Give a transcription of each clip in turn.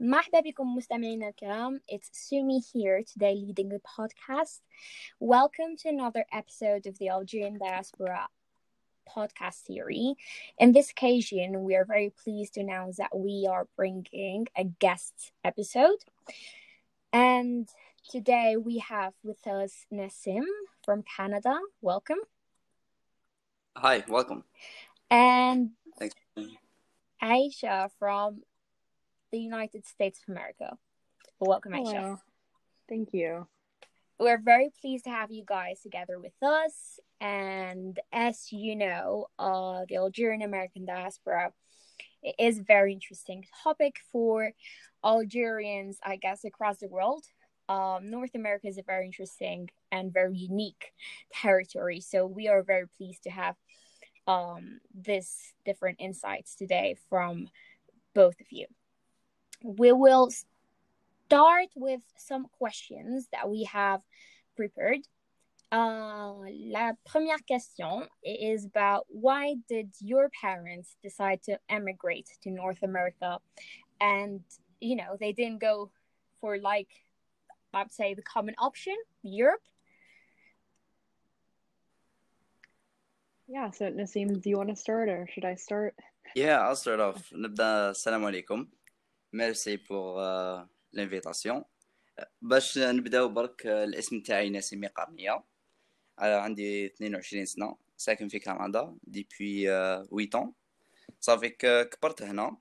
مرحبا بكم مستمعينا الكرام It's Sumi here today leading the podcast Welcome to another episode of the Algerian Diaspora podcast series. In this occasion, we are very pleased to announce that we are bringing a guest episode. And today we have with us Nassim from Canada. Welcome. Hi, welcome. And Thanks. Aisha from the United States of America. Welcome, Aisha. Thank you. We're very pleased to have you guys together with us. And as you know, uh, the Algerian American diaspora it is a very interesting topic for Algerians, I guess, across the world. Um, North America is a very interesting and very unique territory. So we are very pleased to have um, this different insights today from both of you we will start with some questions that we have prepared. Uh, la première question is about why did your parents decide to emigrate to North America? And, you know, they didn't go for like, I'd say the common option, Europe. Yeah, so Nassim, do you want to start or should I start? Yeah, I'll start off. Nabda, alaikum. ميرسي بور لانفيتاسيون euh, باش نبداو برك euh, الاسم تاعي ناسمي قرنية. عندي 22 سنة ساكن في كندا ديبوي 8 صافي كبرت هنا.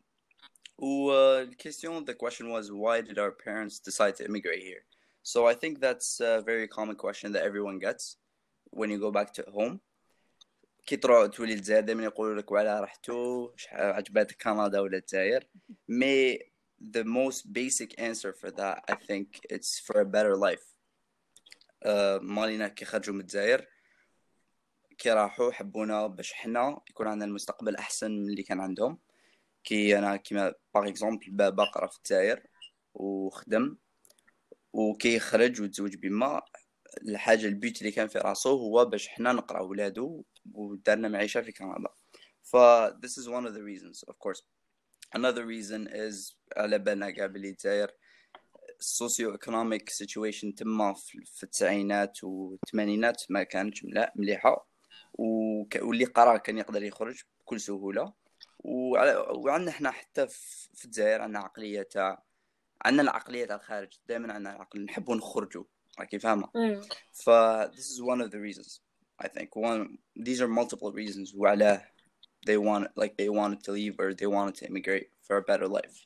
و الكيستيون ذا كويشن واز واي ديد اور بيرنتس ديسايد تو ايميغريت هير سو اي ثينك ذاتس ا فيري كومن كويشن ذات ايفري ون جيتس وين يو جو باك تو هوم كي تروح تولي لزاير دائما يقولوا لك وعلاه رحتو عجباتك كندا ولا الجزائر. مي the most basic answer for that I think it's for a better life. Uh, مالينا كي خرجوا من الجزائر كي راحوا حبونا باش حنا يكون عندنا المستقبل أحسن من اللي كان عندهم. كي أنا كيما باغ اكزومبل بابا قرا في الجزائر وخدم وكي يخرج وتزوج بما الحاجة البيوت اللي كان في راسو هو باش حنا نقرأ ولادو ودارنا معيشة في كندا. ف this is one of the reasons of course. Another reason is على بالنا بلي الجزائر السوسيو ايكونوميك سيتويشن تما في التسعينات والثمانينات ما كانتش مليحة. واللي قرا كان يقدر يخرج بكل سهولة. وعندنا إحنا حتى في الجزائر عندنا عقلية تاع عندنا العقلية تاع الخارج. دائما عندنا العقل. نحبوا نخرجوا راكي فاهمة؟ ف this is one of the reasons I think. One these are multiple reasons. وعلاه they want like they wanted to leave or they wanted to immigrate for a better life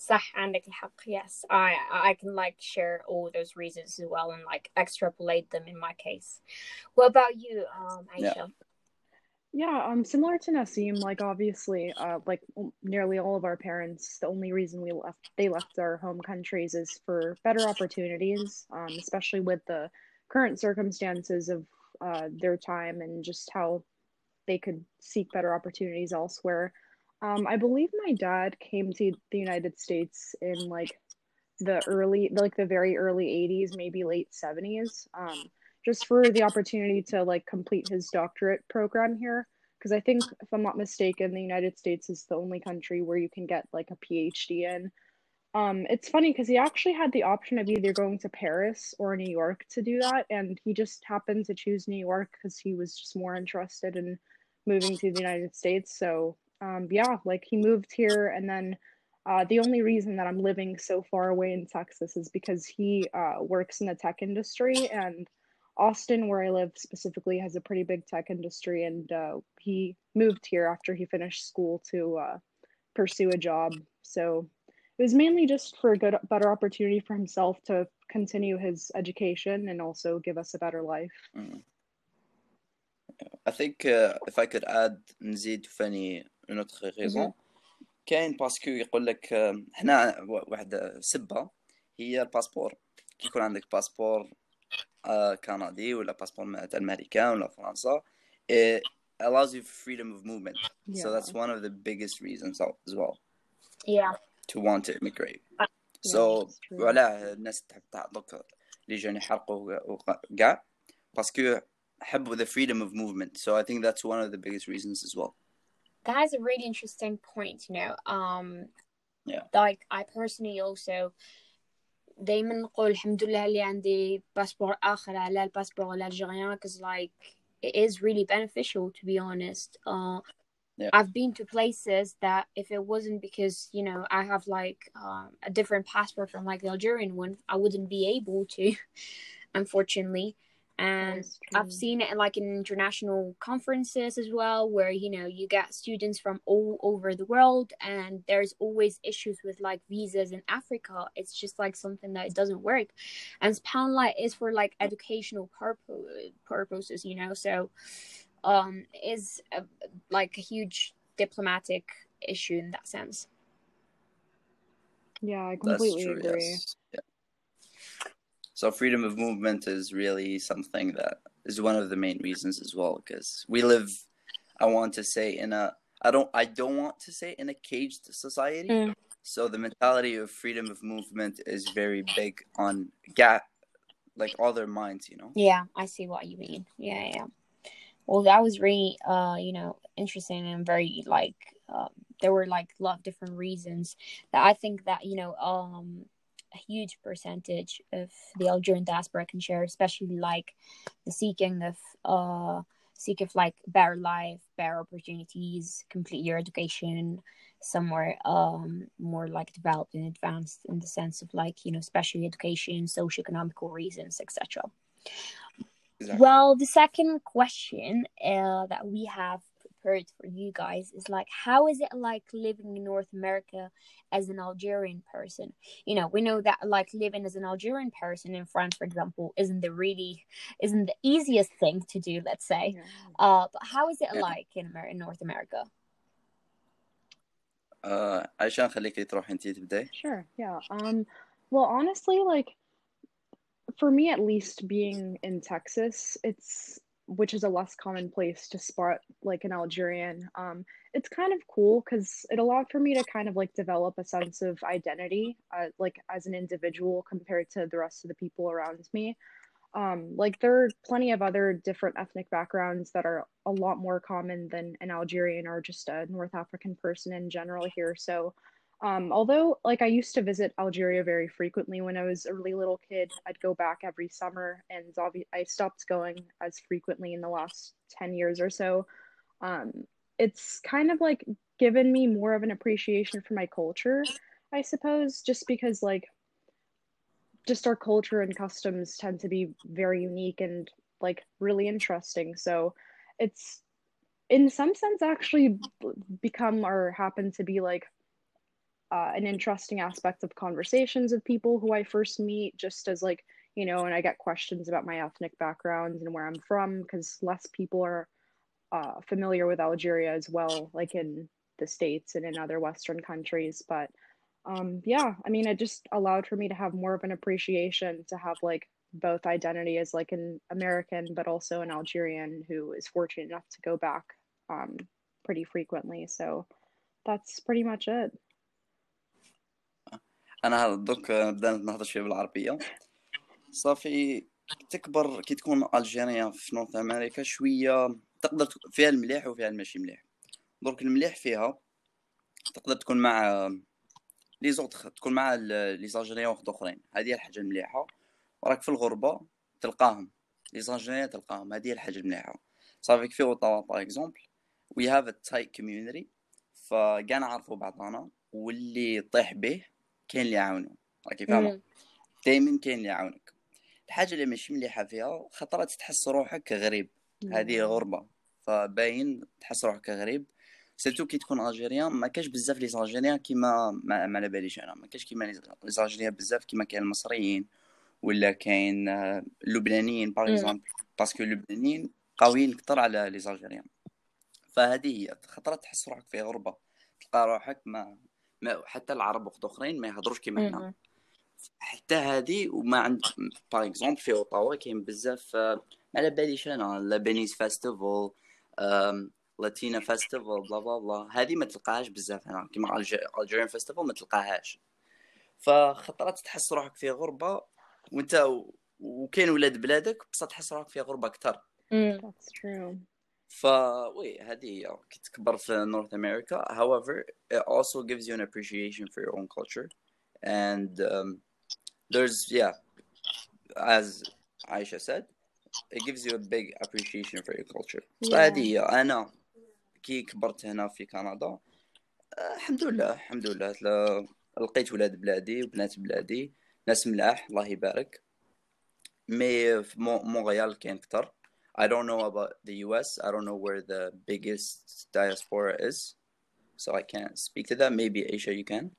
صح عندك الحق yes I I can like share all those reasons as well and like extrapolate them in my case what about you um Aisha Yeah. Yeah, um, similar to Nassim, like obviously, uh, like nearly all of our parents, the only reason we left, they left our home countries is for better opportunities, um, especially with the current circumstances of uh, their time and just how they could seek better opportunities elsewhere. Um, I believe my dad came to the United States in like the early, like the very early 80s, maybe late 70s. Um, just for the opportunity to like complete his doctorate program here because i think if i'm not mistaken the united states is the only country where you can get like a phd in um, it's funny because he actually had the option of either going to paris or new york to do that and he just happened to choose new york because he was just more interested in moving to the united states so um, yeah like he moved here and then uh, the only reason that i'm living so far away in texas is because he uh, works in the tech industry and Austin, where I live specifically, has a pretty big tech industry, and uh, he moved here after he finished school to uh, pursue a job. So it was mainly just for a good, better opportunity for himself to continue his education and also give us a better life. Mm. I think uh, if I could add نزيد فاني une autre raison. كاين باسكو يقول لك حنا واحد سبة. هي الباسبور. كي يكون عندك باسبور آه، كندي ولا باسبور تاع الامريكان ولا فرنسا. It allows you freedom of movement. So Yeah. that's one of the biggest reasons as well. Yeah. To want to immigrate. Uh, so that's true. وعلاه الناس تحب تعطوك اللي جايين يحرقوا وق- كاع باسكو حبوا the freedom of movement so I think that's one of the biggest reasons as well that is a really interesting point you know um Yeah. like I personally also دايما نقول الحمد لله اللي عندي باسبور آخر على الباسبور الألجيريان cause like it is really beneficial to be honest uh Yeah. I've been to places that if it wasn't because you know I have like um, a different passport from like the Algerian one I wouldn't be able to unfortunately and I've seen it in, like in international conferences as well, where you know you get students from all over the world, and there's always issues with like visas in Africa. It's just like something that it doesn't work, and Poundlight is for like educational purpose purposes, you know. So, um, is a, like a huge diplomatic issue in that sense. Yeah, I completely true. agree. Yes. So freedom of movement is really something that is one of the main reasons as well because we live. I want to say in a. I don't. I don't want to say in a caged society. Mm. So the mentality of freedom of movement is very big on gap, like all their minds. You know. Yeah, I see what you mean. Yeah, yeah. Well, that was really, uh, you know, interesting and very like, uh, there were like a lot of different reasons that I think that you know, um, a huge percentage of the Algerian diaspora can share, especially like the seeking of, uh, seek of like better life, better opportunities, complete your education somewhere um more like developed and advanced in the sense of like you know special education socioeconomical reasons etc Exactly. well, the second question uh, that we have prepared for you guys is like, how is it like living in North America as an Algerian person? You know, we know that like living as an Algerian person in France, for example, isn't the really isn't the easiest thing to do. Let's say, Yeah. uh, but how is it Yeah. like in, Amer- in North America? آه عشان خليكي تروحي انتي تبداي Sure, yeah. Um, well, honestly, like for me at least, being in Texas, it's which is a less common place to spot like an Algerian. Um, it's kind of cool because it allowed for me to kind of like develop a sense of identity, uh, like as an individual compared to the rest of the people around me. Um, like there are plenty of other different ethnic backgrounds that are a lot more common than an Algerian or just a North African person in general here. So, um, although like I used to visit Algeria very frequently when I was a really little kid, I'd go back every summer, and I stopped going as frequently in the last 10 years or so. Um, it's kind of like given me more of an appreciation for my culture, I suppose, just because like just our culture and customs tend to be very unique and like really interesting. So it's in some sense actually become or happen to be like uh, an interesting aspect of conversations with people who I first meet, just as like you know, and I get questions about my ethnic backgrounds and where I'm from because less people are uh, familiar with Algeria as well, like in the States and in other Western countries. But um, yeah, I mean, it just allowed for me to have more of an appreciation to have like both identity as like an American, but also an Algerian who is fortunate enough to go back um, pretty frequently. So that's pretty much it. أنا هذا دوك نبدا نهضر شوية بالعربية. صافي تكبر كي تكون الجيريا في نورث أمريكا شوية تقدر فيها المليح وفيها الماشي مليح. درك المليح فيها تقدر تكون مع لي زوطخ تكون مع لي زالجيريان واحد اخرين هذه هي الحاجة المليحة. وراك في الغربة تلقاهم. لي زالجيريان تلقاهم. هذه هي الحاجة المليحة. صافي في اوطاوا باغ إكزومبل. وي هاف ا تايت كوميونيتي فكاع نعرفوا بعضنا. واللي يطيح به كاين اللي يعاونو راكي فاهمة. دائما كاين اللي يعاونك الحاجة اللي ماشي مليحة فيها خطرات تحس روحك غريب. هذه غربه فباين تحس روحك غريب. سيرتو كي تكون ألجيريان ما كاش بزاف لي زالجيريان كيما ما, ما على باليش أنا. ما كاش كيما لي زالجيريان بزاف كيما كاين المصريين ولا كاين آه، اللبنانيين باغ. اكزومبل باسكو اللبنانيين قويين أكثر على لي زالجيريان فهذه هي. خطرات تحس روحك في غربة. تلقى روحك ما, ما حتى العرب وقت أخرين ما يهضروش كيما مم. حتى هذه وما عند باغ اكزومبل في اوتاوا كاين بزاف آه، ما على باليش أنا لابانيز فيستيفال لاتينا فيستيفال بلا بلا بلا هذه ما تلقاهاش بزاف هنا. كيما الجيريان فيستيفال ما تلقاهاش. فخطرات تحس روحك في غربة وانت وكاين ولاد بلادك بصح تحس روحك في غربة أكثر. True. فوي هذه هي كي تكبر في نورث أمريكا however it also gives you an appreciation for your own culture. And um, there's yeah as Aisha said it gives you a big appreciation for your culture. فهذه هي. أنا كي كبرت هنا في كندا آه، الحمد لله الحمد لله. لقيت ولاد بلادي وبنات بلادي ناس ملاح الله يبارك. مي في مو- مونريال كاين كتر I don't know about the US. I don't know where the biggest diaspora is. So I can't speak to that. Maybe Aisha, you can.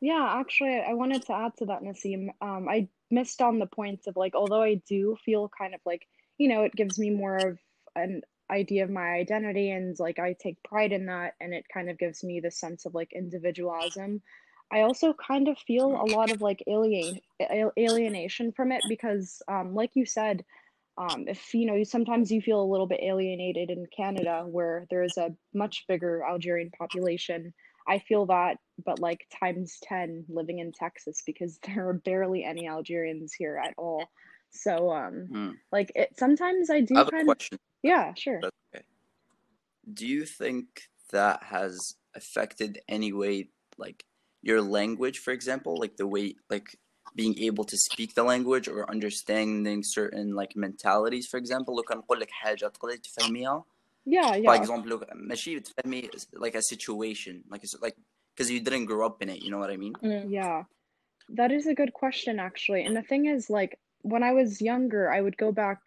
Yeah, actually, I wanted to add to that, Nassim. Um, I missed on the points of like, although I do feel kind of like, you know, it gives me more of an idea of my identity and like I take pride in that and it kind of gives me the sense of like individualism. I also kind of feel a lot of like alien alienation from it because um like you said um if you know you sometimes you feel a little bit alienated in Canada where there is a much bigger Algerian population. I feel that but like times 10 living in Texas because there are barely any Algerians here at all. So um Hmm. like it sometimes I do I have a kind of question. yeah, sure. Okay. Do you think that has affected any way, like your language, for example, like the way, like being able to speak the language or understanding certain like mentalities, for example? لو كان نقول لك حاجة تقدري تفهميها Yeah, for yeah. example لو ماشي تفهمي like a situation like it's like because you didn't grow up in it you know what I mean Mm. Yeah, that is a good question actually. And the thing is, like, when I was younger, I would go back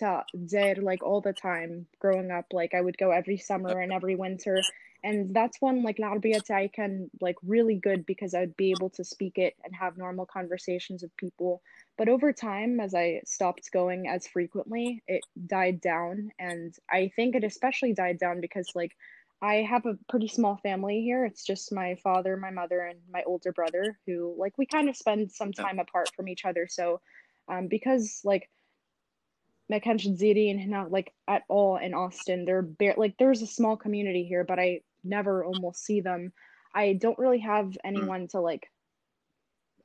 to Zaire like all the time growing up. Like, I would go every summer and every winter. And that's when, like, العربية I can, like, really good because I'd be able to speak it and have normal conversations with people. But over time, as I stopped going as frequently, it died down. And I think it especially died down because, like, I have a pretty small family here. It's just my father, my mother, and my older brother who like we kind of spend some Yeah. time apart from each other. So um because like ما كانش تزيدين هنا like at all in Austin. They're bare like there's a small community here, but I never almost see them. I don't really have anyone to like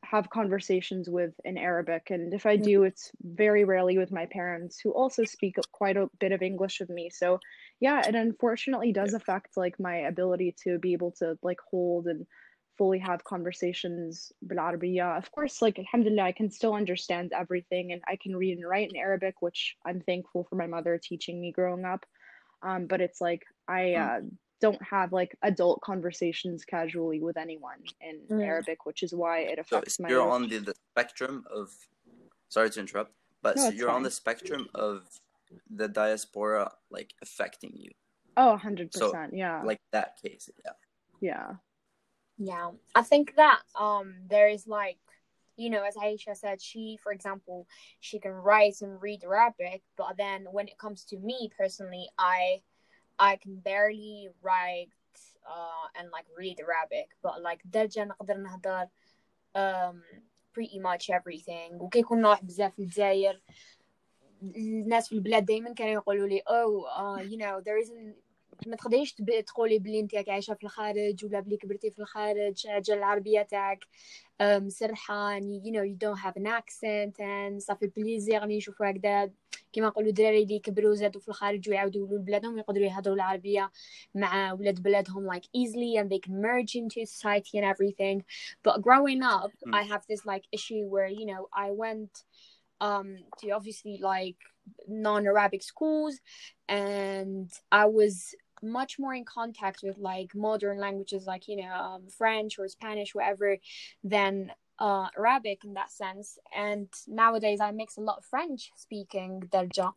have conversations with in Arabic, and if I do, it's very rarely with my parents who also speak quite a bit of English with me. So yeah, it unfortunately does affect like my ability to be able to like hold and fully have conversations بالعربية. Of course, like alhamdulillah, I can still understand everything and I can read and write in Arabic, which I'm thankful for my mother teaching me growing up. Um, but it's like I uh, don't have like adult conversations casually with anyone in Mm. Arabic, which is why it so affects my you're on the, the spectrum of sorry to interrupt but No, so you're on the spectrum of the diaspora like affecting you Oh, 100%. yeah. like that case yeah yeah. Yeah, I think that um there is like you know as Aisha said she for example she can write and read Arabic but then when it comes to me personally I I can barely write uh and like read Arabic but like درجة نقدر نهضر um pretty much everything وكيكون نروح بزاف في الجزائر الناس في البلاد دايما كانوا يقولوا لي oh uh, you know there isn't ما تقدريش تب- تقولي بلي انت راك عايشه في الخارج ولا بلي كبرتي في الخارج حاجه العربيه تاعك um, مسرحه and you know you don't have an accent and صافي بليزير راني نشوفوا هكذا كيما نقولوا دراري اللي كبروا زادوا في الخارج ويعاودوا يولوا لبلادهم يقدروا يهضروا العربيه مع ولاد بلادهم like easily and they can merge into society and everything but growing up Mm. I have this like issue where you know I went um to obviously like non-Arabic schools and I was much more in contact with like modern languages like you know um, French or Spanish whatever than uh, Arabic in that sense. And nowadays I mix a lot of French speaking darja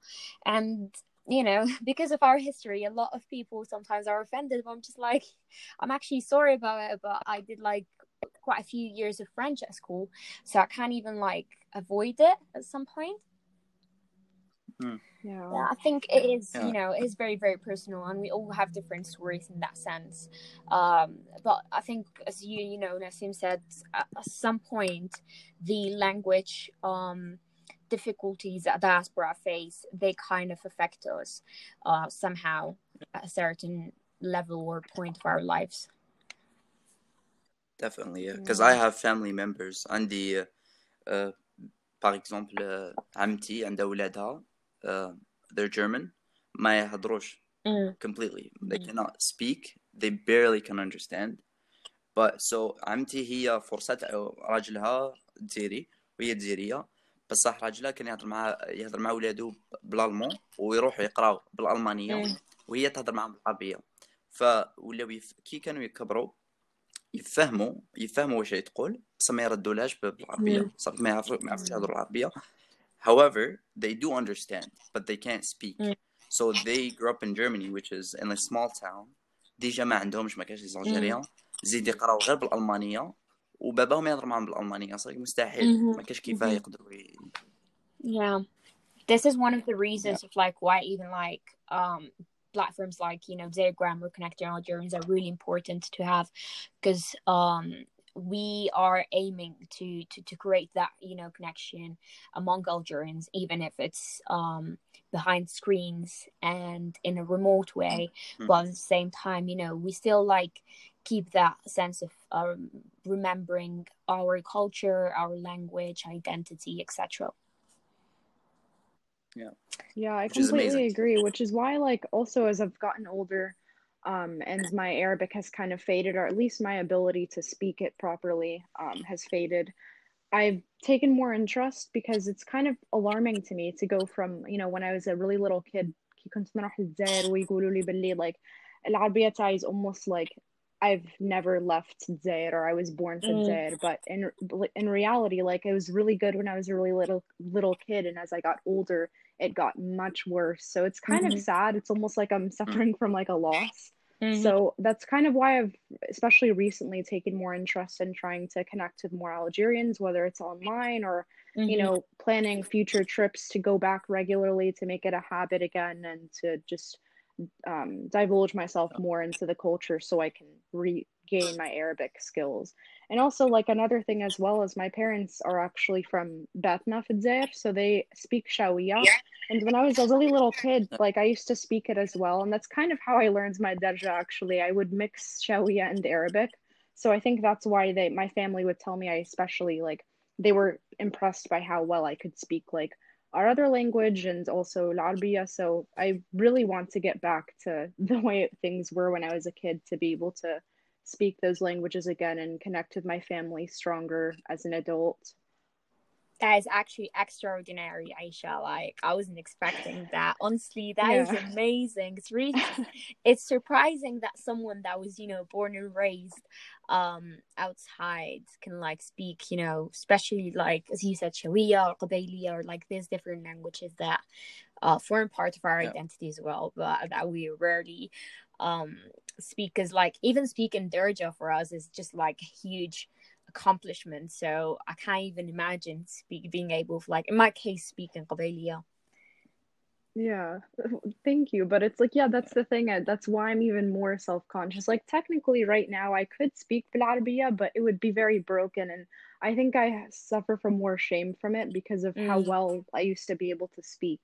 and you know because of our history a lot of people sometimes are offended. But I'm just like I'm actually sorry about it but I did like quite a few years of French at school. So I can't even like avoid it at some point Yeah. yeah, I think it is, Yeah. you know, it is very, very personal, and we all have different stories in that sense. Um, but I think, as you, you know, Nassim said, at, at some point, the language um, difficulties that diaspora face, they kind of affect us uh, somehow at a certain level or point of our lives. definitely yeah because Yeah. I have family members عندي uh, par exemple uh, عمتي عندها ولادها uh, they're German. ما يهضروش Mm. completely. They Mhm. cannot speak. They barely can understand. But so عمتي هي فرصة راجلها جزيري وهي جزيرية بصح راجلها كان يهضر مع يهضر مع ولادو بالألمون ويروحوا يقراو بالألمانية. مم. وهي تهضر معاهم بالعربية. فولاو يف... كي كانوا يكبروا يفهموا يفهموا واش تقول. بس ما يردولهاش بالعربية. صافي ما يعرفوش يهضروا العربية. however they do understand but they can't speak مم. so they grew up in Germany which is in a small town ديجا ما عندهمش ما كاينش ليزالجيريان زيد يقراو غير بالالمانيه وباباهم يهضر معاهم بالالمانيه صافي مستحيل مهم. ما كاينش كيفاه مهم. يقدروا ي... Yeah. This is one of the reasons of like why even like um platforms like you know Diagram or Connecting Algerians are really important to have because um we are aiming to, to to create that you know connection among Algerians even if it's um behind screens and in a remote way. Mhm. but at the same time you know we still like keep that sense of um, remembering our culture our language identity etc Yeah, Yeah, I Which completely agree, which is why, like, also as I've gotten older, um, and my Arabic has kind of faded, or at least my ability to speak it properly, um, has faded. I've taken more interest because it's kind of alarming to me to go from, you know, when I was a really little kid, كي كنت نروح الجزائر ويقولوا لي باللي like العربية تاعي is almost like I've never left Zaire or I was born for Mm. Zaire, but in in reality, like it was really good when I was a really little little kid, and as I got older, it got much worse. So it's kind Mhm. of sad. It's almost like I'm suffering from like a loss. Mhm. So that's kind of why I've, especially recently, taken more interest in trying to connect with more Algerians, whether it's online or you Mhm. know planning future trips to go back regularly to make it a habit again and to just um, divulge myself more into the culture so I can regain my Arabic skills. And also, like another thing as well is my parents are actually from Batna Fidzer, so they speak Shawiya. And when I was a really little kid, like I used to speak it as well, and that's kind of how I learned my darja. Actually, I would mix Shawiya and Arabic. So I think that's why they, my family would tell me I especially like they were impressed by how well I could speak like our other language and also L'Arabia. So I really want to get back to the way things were when I was a kid to be able to speak those languages again and connect with my family stronger as an adult. That is actually extraordinary, Aisha. Like I wasn't expecting that. Honestly, that is Yeah. amazing. It's really it's surprising that someone that was, you know, born and raised um outside can like speak, you know, especially like as you said, Shawiya or Qabayliya or like these different languages that uh form part of our Yeah. identity as well, but that we rarely um, speakers like even speaking Durja for us is just like huge accomplishment. So I can't even imagine speak being able to like in my case speaking Qabalia. Yeah, thank you. But it's like, yeah, that's the thing. That's why I'm even more self conscious. Like, technically, right now, I could speak Arabiya, but it would be very broken. And I think I suffer from more shame from it because of mm. how well I used to be able to speak.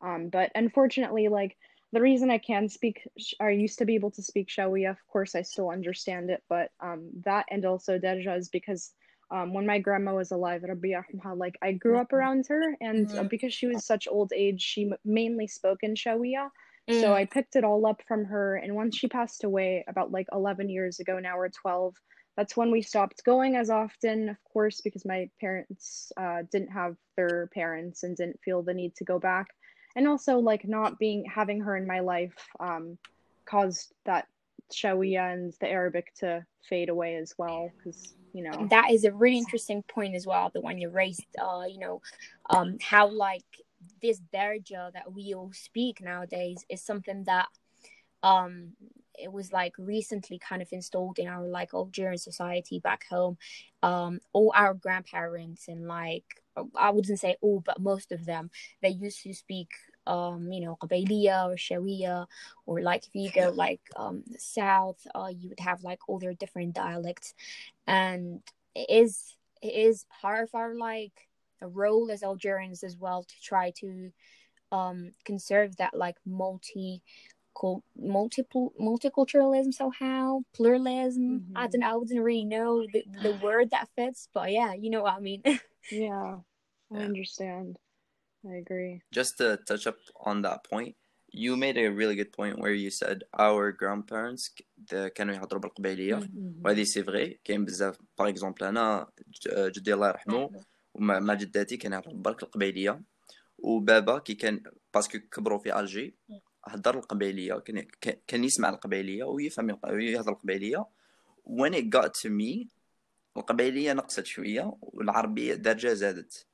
Um, but unfortunately, like, the reason I can speak or used to be able to speak Shawiya, of course I still understand it, but um, that and also Darja is because um, when my grandma was alive, Rabbi Yarhamha, like I grew up around her, and uh, Mhm. because she was such old age, she mainly spoke in Shawiya. So Mm. I picked it all up from her, and once she passed away, about like 11 years ago now or 12, that's when we stopped going as often, of course, because my parents uh, didn't have their parents and didn't feel the need to go back. And also, like, not being having her in my life um, caused that Shawiya and the Arabic to fade away as well, because, you know. that is a really interesting point as well the one you raised uh you know um how like this darja that we all speak nowadays is something that um it was like recently kind of installed in our like Algerian society back home um all our grandparents and like I wouldn't say all but most of them they used to speak um you know Qabayliya or Shawiya or like if you go like um south uh you would have like all their different dialects. And it is it is part of our like a role as Algerians as well to try to um conserve that like multi multiple multiculturalism somehow pluralism. I Mhm. don't know I wouldn't really know the, the word that fits but yeah you know what I mean Yeah, I Yeah. understand. I agree. just to touch up on that point you made a really good point where you said our grandparents the, كانوا يهضروا بالقبيليه Mhm. وهذه سي فغي كاين بزاف باغ اكزومبل انا ج- جدي الله يرحمه ومع مع جداتي كان يهضر برك القبيليه وبابا كي كان باسكو كبروا في الجي هضر القبيليه كان كان- كان يسمع القبيليه ويفهم الق- يهضر القبيليه when it got to me القبيليه نقصت شويه والعربيه درجه زادت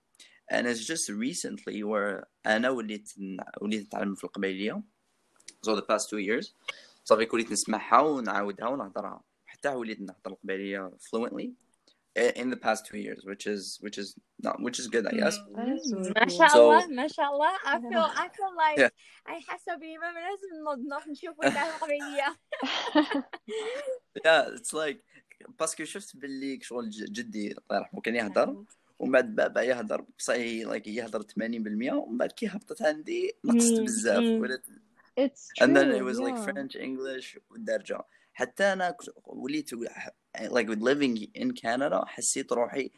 and it's just recently where انا وليت ن- وليت نتعلم في القبيليه so the past two years صافي وليت نسمعها ونعاودها ونهضرها حتى وليت نهضر القبيليه fluently in the past two years which is which is not which is good I guess That is really ما cool. شاء So- الله ما شاء الله I feel I feel like Yeah. I حاسة بما لازم نروح نشوف وين القبيلية yeah it's like باسكو شفت باللي شغل جدي الله يرحمه كان يهضر ومن بعد بابا يهضر بصحيح like يهضر 80% ومن بعد كي هبطت عندي نقصت بزاف. ولات it was like yeah. French English والدرجة حتى كنت- وليت like with living in Canada حسيت روحي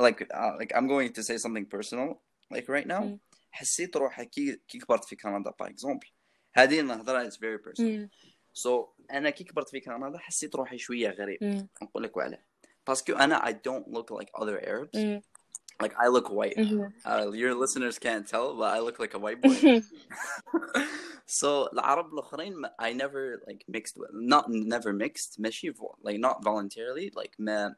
like like I'm going to say something personal like right now. مم. حسيت روحي كي كي كبرت في كندا باغ اكزومبل هذه النهضرة it's very personal. مم. so أنا كي كبرت في كندا حسيت روحي شوية غريب مم. نقول لك وعلاه باسكو أنا I don't look like other Arabs مم. like I look white مم. uh, your listeners can't tell but I look like a white boy so العرب الاخرين ما- I never like mixed with not never mixed ماشي vo- like not voluntarily like ما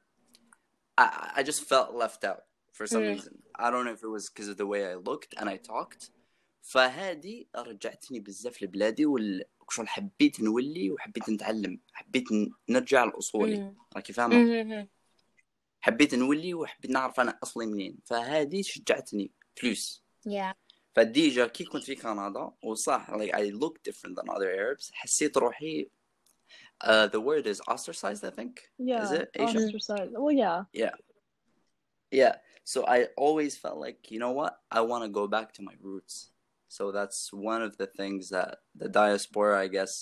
I, I just felt left out for some Mm. reason I don't know if it was because of the way I looked and I talked فهذه رجعتني بزاف لبلادي وال شغل حبيت نولي وحبيت نتعلم حبيت نرجع لاصولي. راكي فاهمه. حبيت نولي وحبيت نعرف أنا اصلي منين فهذه شجعتني بلوس Yeah. فديجا كي كنت في كندا وصح like I look different than other Arabs حسيت روحي uh, the word is ostracized I think Yeah. is it Asian Ostracized. Well, yeah. yeah so I always felt like you know what I want to go back to my roots so that's one of the things that the diaspora I guess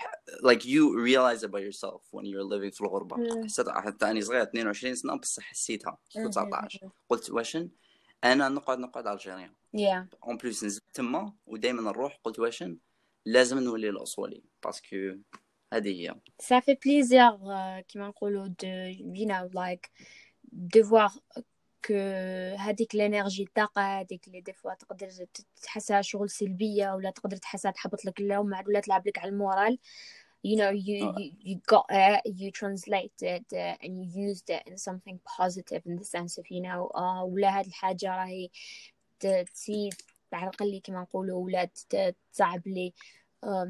ha- like you realize about yourself when you're living في الغربة Mm. حسيت حتى أنا صغير 22 سنة بس حسيتها في مم. 19 قلت واشن أنا نقعد نقعد الجيريا Yeah. اون بليس نزلت تما ودائما نروح قلت واشن لازم نولي لاصولي باسكو هذه هي Ça fait plaisir, euh, كيما نقولوا de, you know, like, de voir que هذيك الانرجي الطاقة هذيك اللي دي فوا تقدر تحسها شغل سلبية ولا تقدر تحسها تحبط لك اللوم ولا تلعب لك على المورال you know you آه. you, you got it you translate it uh, and you used it in something positive in the sense of you know uh, ولا هاد الحاجة راهي ت- تزيد على الأقل كيما نقولوا ولا تصعب لي um,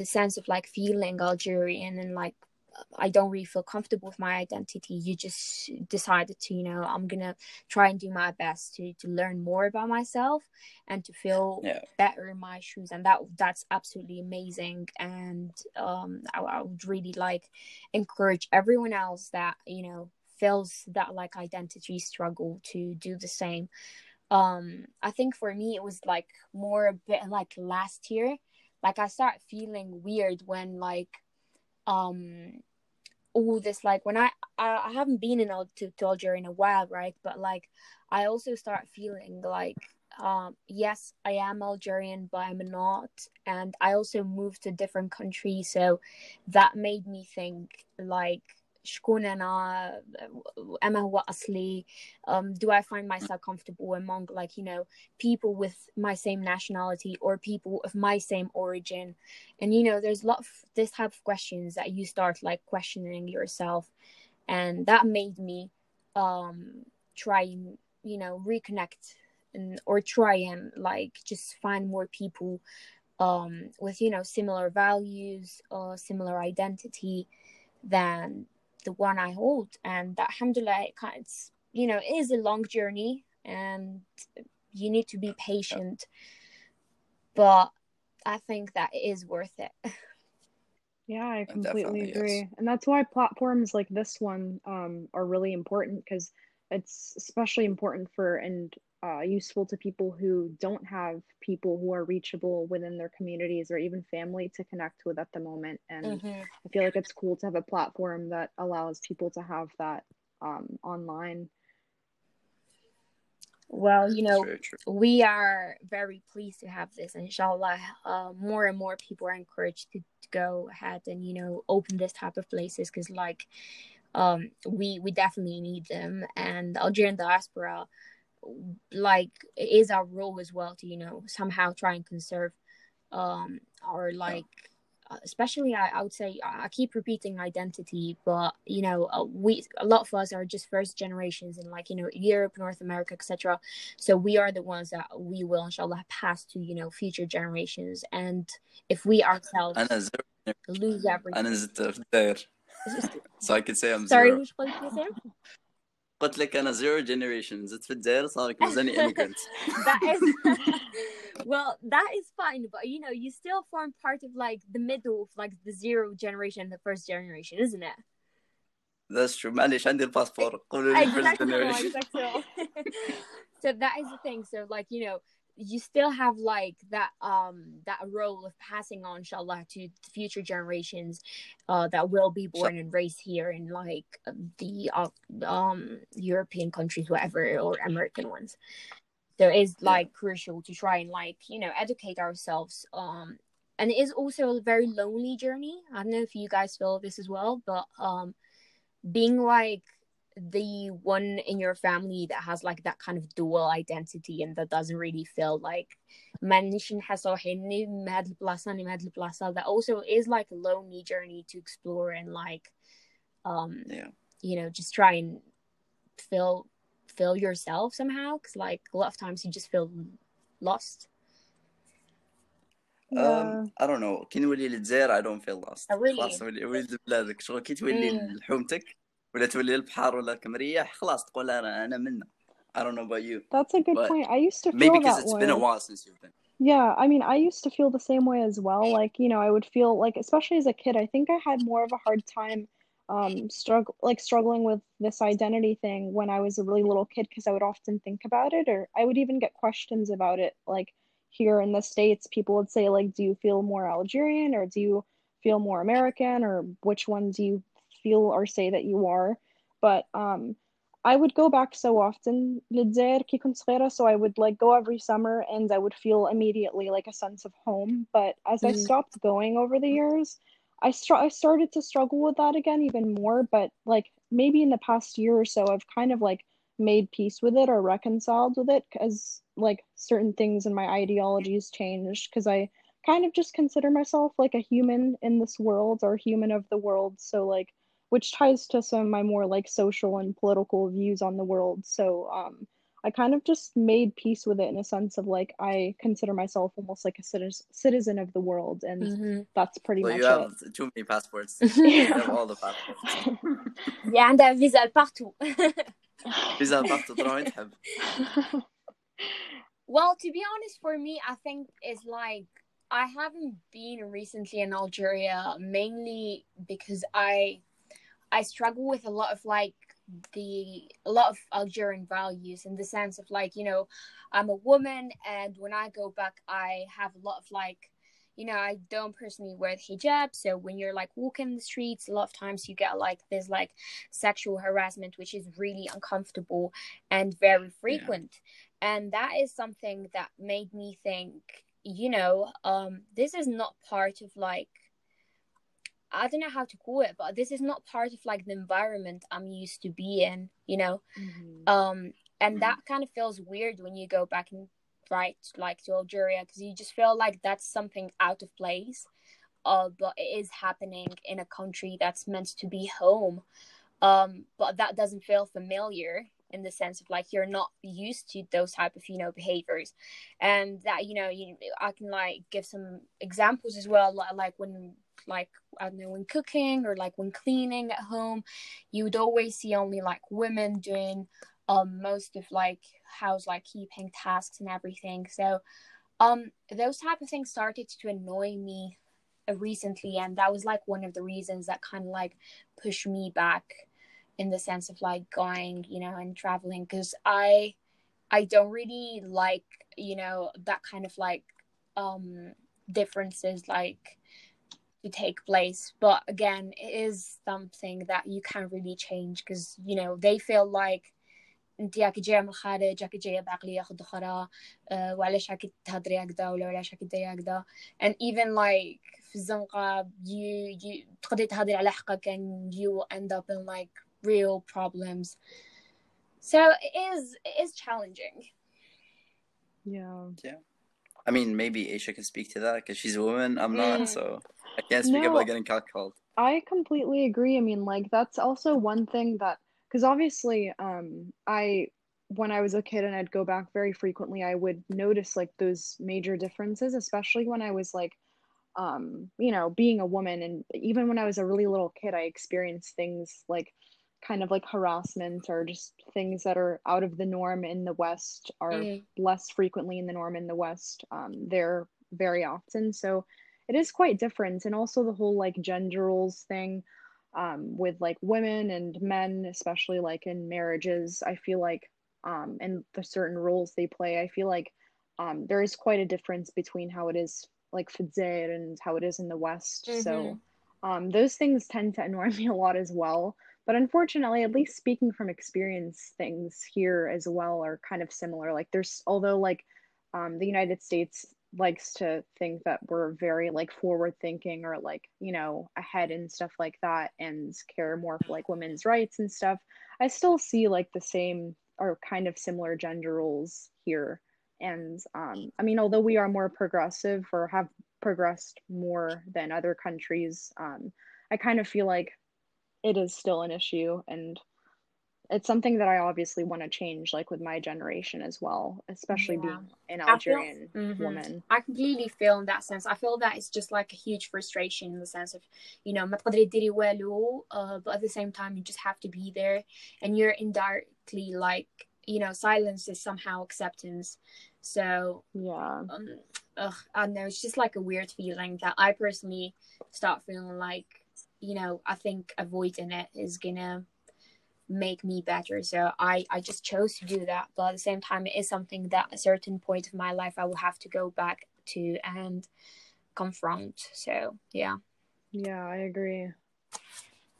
the sense of like feeling Algerian and like I don't really feel comfortable with my identity. You just decided to, you know, I'm gonna try and do my best to to learn more about myself and to feel Yeah. better in my shoes, and that that's absolutely amazing. And um, I, I would really like encourage everyone else that you know feels that like identity struggle to do the same. Um, I think for me it was like more a bit like last year like I start feeling weird when like um all this like when I I, I haven't been in to, to Algeria in a while right? But like I also start feeling like um yes I am Algerian but I'm not. And I also moved to different countries so that made me think like شكون أنا أما هو أصلي um, do I find myself comfortable among like you know people with my same nationality or people of my same origin and you know there's a lot of this type of questions that you start like questioning yourself and that made me um try and you know reconnect and or try and like just find more people um with you know similar values or similar identity than the one I hold and that alhamdulillah it kind it's you know it is a long journey and you need to be patient but I think that it is worth it Yeah, I completely definitely, yes. agree. And that's why platforms like this one um, are really important because it's especially important for and uh, useful to people who don't have people who are reachable within their communities or even family to connect with at the moment. And I feel like it's cool to have a platform that allows people to have that um, online. well, you know, we are very pleased to have this. Inshallah, uh, more and more people are encouraged to, to go ahead and you know open this type of places because like um we we definitely need them and Algerian diaspora like it is our role as well to you know somehow try and conserve um or like uh, especially I, I would say i keep repeating identity but you know uh, we a lot of us are just first generations in like you know europe north america etc so we are the ones that we will inshallah pass to you know future generations. And if we ourselves lose everything. so i could say i'm sorry zero. which place is there قلت لك انا zero generation زدت في الداير صار لك مزاني immigrant that is well that is fine but you know you still form part of like the middle of like the zero generation the first generation isn't it that's true معليش عندي الباسبور قولوا لي first exactly generation exactly so that is the thing so like you know you still have like that um that role of passing on inshallah to future generations uh that will be born and raised here in like the uh, um european countries whatever or american ones. So it's like crucial to try and like you know educate ourselves um and it is also a very lonely journey. I don't know if you guys feel this as well but um being like the one in your family that has like that kind of dual identity and that doesn't really feel like مانيش نحس روحي اني من هاد البلاصة اني من هاد البلاصة that also is like a lonely journey to explore and like um yeah you know just try and feel feel yourself somehow because like a lot of times you just feel lost Yeah. um, I don't know كي نولي للجزائر I don't feel lost Oh, really? خلاص ولي ولي لبلادك شغل كي تولي Mm. لحومتك ولا تولي للبحر ولا كمريح خلاص تقول انا انا منا I don't know about you That's a good But point. I used to feel maybe because that it's way. been a while since you've been Yeah, I mean, I used to feel the same way as well. Like, you know, I would feel like, especially as a kid, I think I had more of a hard time um struggle like struggling with this identity thing when I was a really little kid because I would often think about it or I would even get questions about it. Like here in the States, people would say like, do you feel more Algerian or do you feel more American or which one do you feel or say that you are? But um I would go back so often للجزائر كي كنت صغيرة so I would like go every summer and I would feel immediately like a sense of home but as I Mhm. stopped going over the years I str- I started to struggle with that again even more but like maybe in the past year or so I've kind of like made peace with it or reconciled with it because like certain things in my ideologies changed because I kind of just consider myself like a human in this world or human of the world so like which ties to some of my more like social and political views on the world. So um, I kind of just made peace with it in a sense of like I consider myself almost like a citizen citizen of the world, and mm-hmm. that's pretty well, much you have it. Too many passports. yeah. all the passports. yeah, and a visa partout. visa partout. Well, to be honest, for me, I think it's like I haven't been recently in Algeria mainly because I I struggle with a lot of like the a lot of Algerian values in the sense of like you know I'm a woman and when I go back I have a lot of like you know I don't personally wear the hijab. So when you're like walking the streets a lot of times you get like there's like sexual harassment which is really uncomfortable and very frequent. And that is something that made me think you know um this is not part of like i don't know how to call it but this is not part of like the environment i'm used to be in you know? Um and Mhm. that kind of feels weird when you go back and right like to algeria because you just feel like that's something out of place uh but it is happening in a country that's meant to be home. Um but that doesn't feel familiar in the sense of like you're not used to those type of you know behaviors. And that you know you i can like give some examples as well like when like i don't know when cooking or like when cleaning at home you would always see only like women doing um most of like house like keeping tasks and everything. So um those type of things started to annoy me uh, recently and that was like one of the reasons that kind of like pushed me back in the sense of like going you know and traveling because i i don't really like you know that kind of like um differences like to take place but again it is something that you can't really change because you know they feel like انت ياك جايه من الخارج ياك جايه بعقليه اخرى أه وعلاش راكي تهضري هكذا ولا علاش راكي ديري هكذا and even like في الزنقه you, you تقدري تهضري على حقك and you will end up in like real problems so it is it is challenging Yeah. Yeah. I mean, maybe Aisha can speak to that because she's a woman. I'm not, so I can't speak No. about getting catcalled. I completely agree. I mean, like that's also one thing that because obviously, um, I when I was a kid and I'd go back very frequently, I would notice like those major differences, especially when I was like, um, you know, being a woman, and even when I was a really little kid, I experienced things like kind of like harassment or just things that are out of the norm in the West are Mm. less frequently in the norm in the West. Um, they're very often. So it is quite different. And also the whole like gender roles thing um, with like women and men, especially like in marriages, I feel like, um, and the certain roles they play, I feel like um, there is quite a difference between how it is like Fidzer and how it is in the West. So um, those things tend to annoy me a lot as well. But unfortunately, at least speaking from experience, things here as well are kind of similar. Like there's, although like um, the United States likes to think that we're very like forward thinking or like you know ahead and stuff like that and care more for like women's rights and stuff i still see like the same or kind of similar gender roles here and um i mean although we are more progressive or have progressed more than other countries um i kind of feel like it is still an issue and it's something that I obviously want to change, like with my generation as well, especially yeah. being an Algerian feel, mm-hmm. woman. I completely feel in that sense. I feel that it's just like a huge frustration in the sense of, you know, uh, but at the same time, you just have to be there and you're indirectly like, you know, silence is somehow acceptance. So, yeah. Um, ugh, I don't know. It's just like a weird feeling that I personally start feeling like you know, I think avoiding it is gonna make me better. So I, I just chose to do that. But at the same time, it is something that a certain point of my life I will have to go back to and confront. So yeah. Yeah, I agree.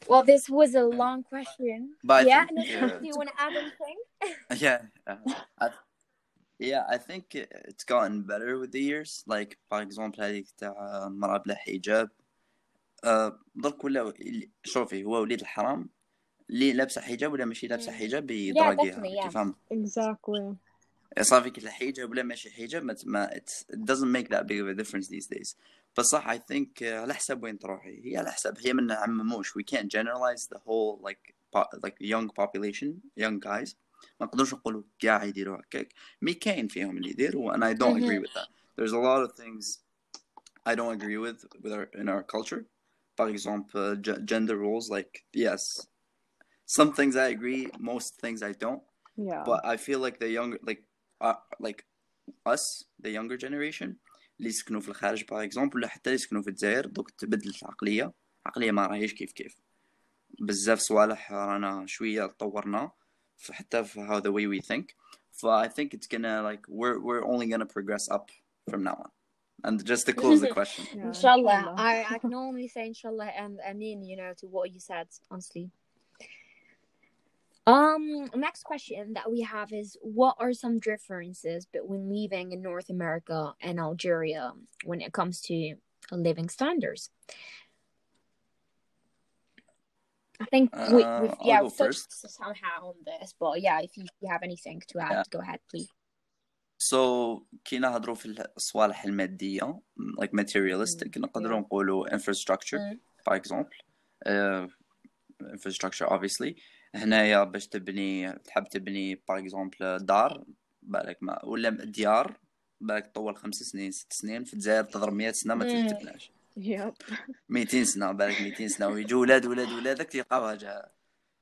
Well, this was a long question. But yeah, think, yeah. do you want to add anything? yeah, uh, I, yeah, I think it's gotten better with the years. Like, for example i avec ta hijab, آه، درك ولا شوفي هو وليد الحرام اللي لابسة حجاب ولا ماشي لابسة حجاب يدراكيها كيف فاهم اكزاكتلي صافي كي الحجاب ولا ماشي حجاب ما ما it doesn't make that big of a difference these days. بصح اي ثينك على حسب وين تروحي. هي على حسب هي من عمموش we can't generalize the whole like like young population young guys. ما نقدرش نقولوا كاع يديروا هكاك. مي كاين فيهم اللي يديروا and i don't agree with that. There's a lot of things i don't agree with with our in our culture. for example uh, g- gender roles like yes some things I agree most things I don't Yeah. but I feel like the younger like uh, like us the younger generation اللي يسكنوا في الخارج باغ اكزومبل ولا حتى اللي يسكنوا في الجزائر دوك تبدلت العقليه العقليه ما راهيش كيف كيف بزاف صوالح رانا شويه تطورنا في حتى في how the way we think ف I think it's gonna like we're we're only gonna progress up from now on and just to close the question Yeah, Inshallah. inshallah. I, I can only say inshallah and I mean, you know, to what you said, honestly. Um, next question that we have is what are some differences between living in North America and Algeria when it comes to living standards? I think we, Uh, we've I'll yeah we've touched first. somehow on this, but yeah, if you, if you have anything to add, Yeah. go ahead, please. So كي نهضروا في الصوالح المادية like materialistic نقدروا. نقولوا infrastructure for example. uh, infrastructure obviously. هنايا باش تبني تحب تبني par example دار بالك ما ولا ديار بالك تطول خمس سنين ست سنين في الجزائر تضرب 100 سنة ما. تتبناش Yep. 200 سنة بالك 200 سنة. ويجوا ولاد ولاد ولادك تلقاوها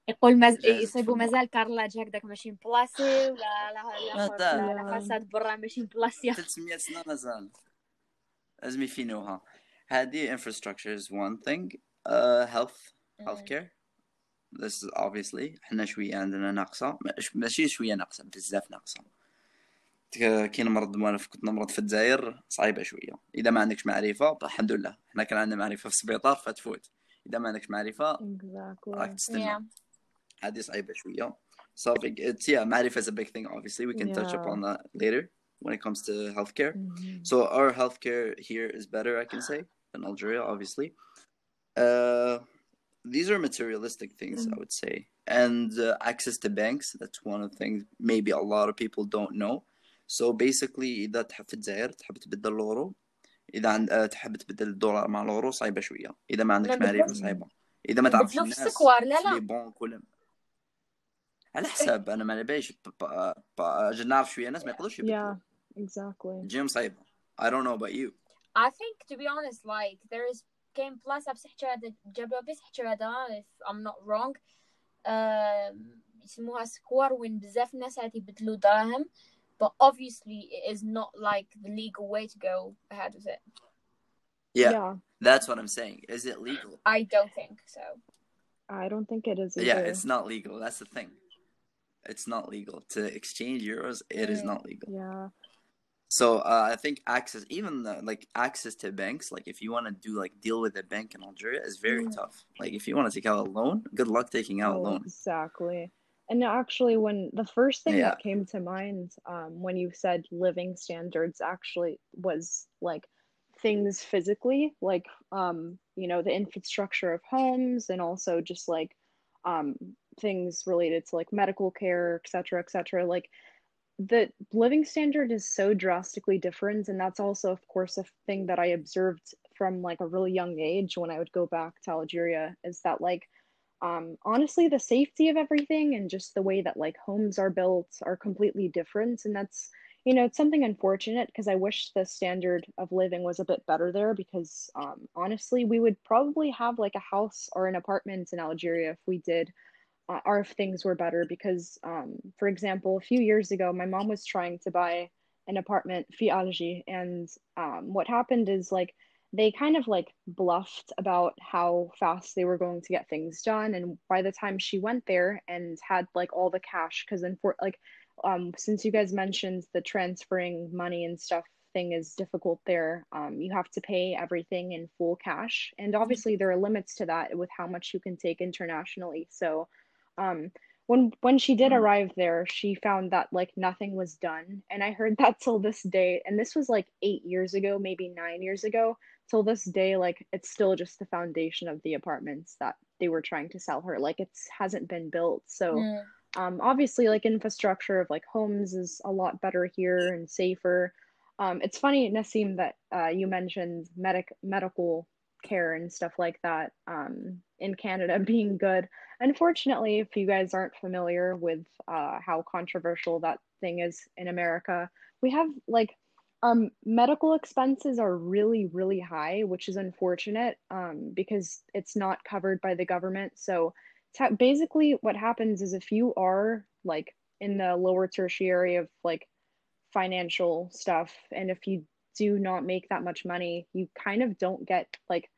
يقول مز... جاهزة يصيبوا. مازال كارلاج هكداك ماشي مبلاصي ولا لا لا لا، لا, لا. لا فاساد برا ماشي مبلاصيه 300 سنة مازال لازم يفينوها. هذه infrastructure is one thing. Uh, health healthcare. This is obviously. إحنا شوية عندنا ناقصة. مش- ماشي شوية ناقصة بزاف ناقصة. ك- كي نمرض وأنا كنت نمرض في الجزائر صعيبة شوية. إذا ما عندكش معرفة الحمد لله. إحنا كان عندنا معرفة في السبيطار فتفوت. إذا ما عندكش معرفة Exactly. راك تستنى. Yeah. هذه صعيبة شوية So it's yeah, Marif is a big thing. Obviously, we can touch Yeah. upon that later when it comes to healthcare. Mhm. So our healthcare here is better, I can say, than Algeria, obviously. Uh, these are materialistic things, I Mhm. would say, and uh, access to banks. That's one of the things maybe a lot of people don't know. So basically, إذا تحب في الجزائر تحب تبدل الأورو إذا عند آه، تحب تبدل الدولار مع الأورو صعيبة شوية إذا ما عندكش ما معرفة نبدلوش. صعيبة إذا ما تعرفش نبدلو في الناس السكوار لا في لي لا بنك ولا على حساب أنا ما على باليش ب- ب- ب- أجي نعرف شوية ناس ما يقدروش يبدلوا Yeah, exactly. تجيهم صعيبة I don't know about you I think to be honest like there is game plus بصح هذا جابوا بصح هذا if I'm not wrong um, يسموها سكوار وين بزاف ناس عاد يبدلوا دراهم but obviously it is not like the legal way to go ahead with it yeah, Yeah, that's what I'm saying is it legal I don't think so I don't think it is either. yeah it's not legal that's the thing it's not legal to exchange euros it is not legal Yeah, so uh, I think access even uh, like access to banks like if you want to do like deal with a bank in Algeria is very Mm. tough like if you want to take out a loan good luck taking out a oh, loan exactly. And actually, when the first thing Yeah. that came to mind um, when you said living standards actually was like things physically, like um, you know, the infrastructure of homes, and also just like um, things related to like medical care, et cetera, et cetera. Like the living standard is so drastically different, and that's also, of course, a thing that I observed from like a really young age when I would go back to Algeria. Is that like um, honestly, the safety of everything and just the way that like homes are built are completely different. And that's, you know, it's something unfortunate because I wish the standard of living was a bit better there because um, honestly, we would probably have like a house or an apartment in Algeria if we did. Uh, or if things were better because um, for example a few years ago my mom was trying to buy an apartment fi Algi and um, what happened is like they kind of like bluffed about how fast they were going to get things done and by the time she went there and had like all the cash because then for like um since you guys mentioned the transferring money and stuff thing is difficult there um you have to pay everything in full cash and obviously there are limits to that with how much you can take internationally so um when when she did Mm. arrive there she found that like nothing was done. And i heard that till this day. And this was like 8 years ago maybe 9 years ago. Till this day like it's still just the foundation of the apartments that they were trying to sell her. Like it hasn't been built. So Mm. um, obviously like infrastructure of like homes is a lot better here and safer. Um, it's funny Nassim that uh, you mentioned medic medical care and stuff like that um, in Canada being good. Unfortunately if you guys aren't familiar with uh, how controversial that thing is in America we have like our medical expenses are really really high which is unfortunate um, because it's not covered by the government. So basically what happens is if you are like in the lower tertiary of like financial stuff and if you do not make that much money you kind of don't get like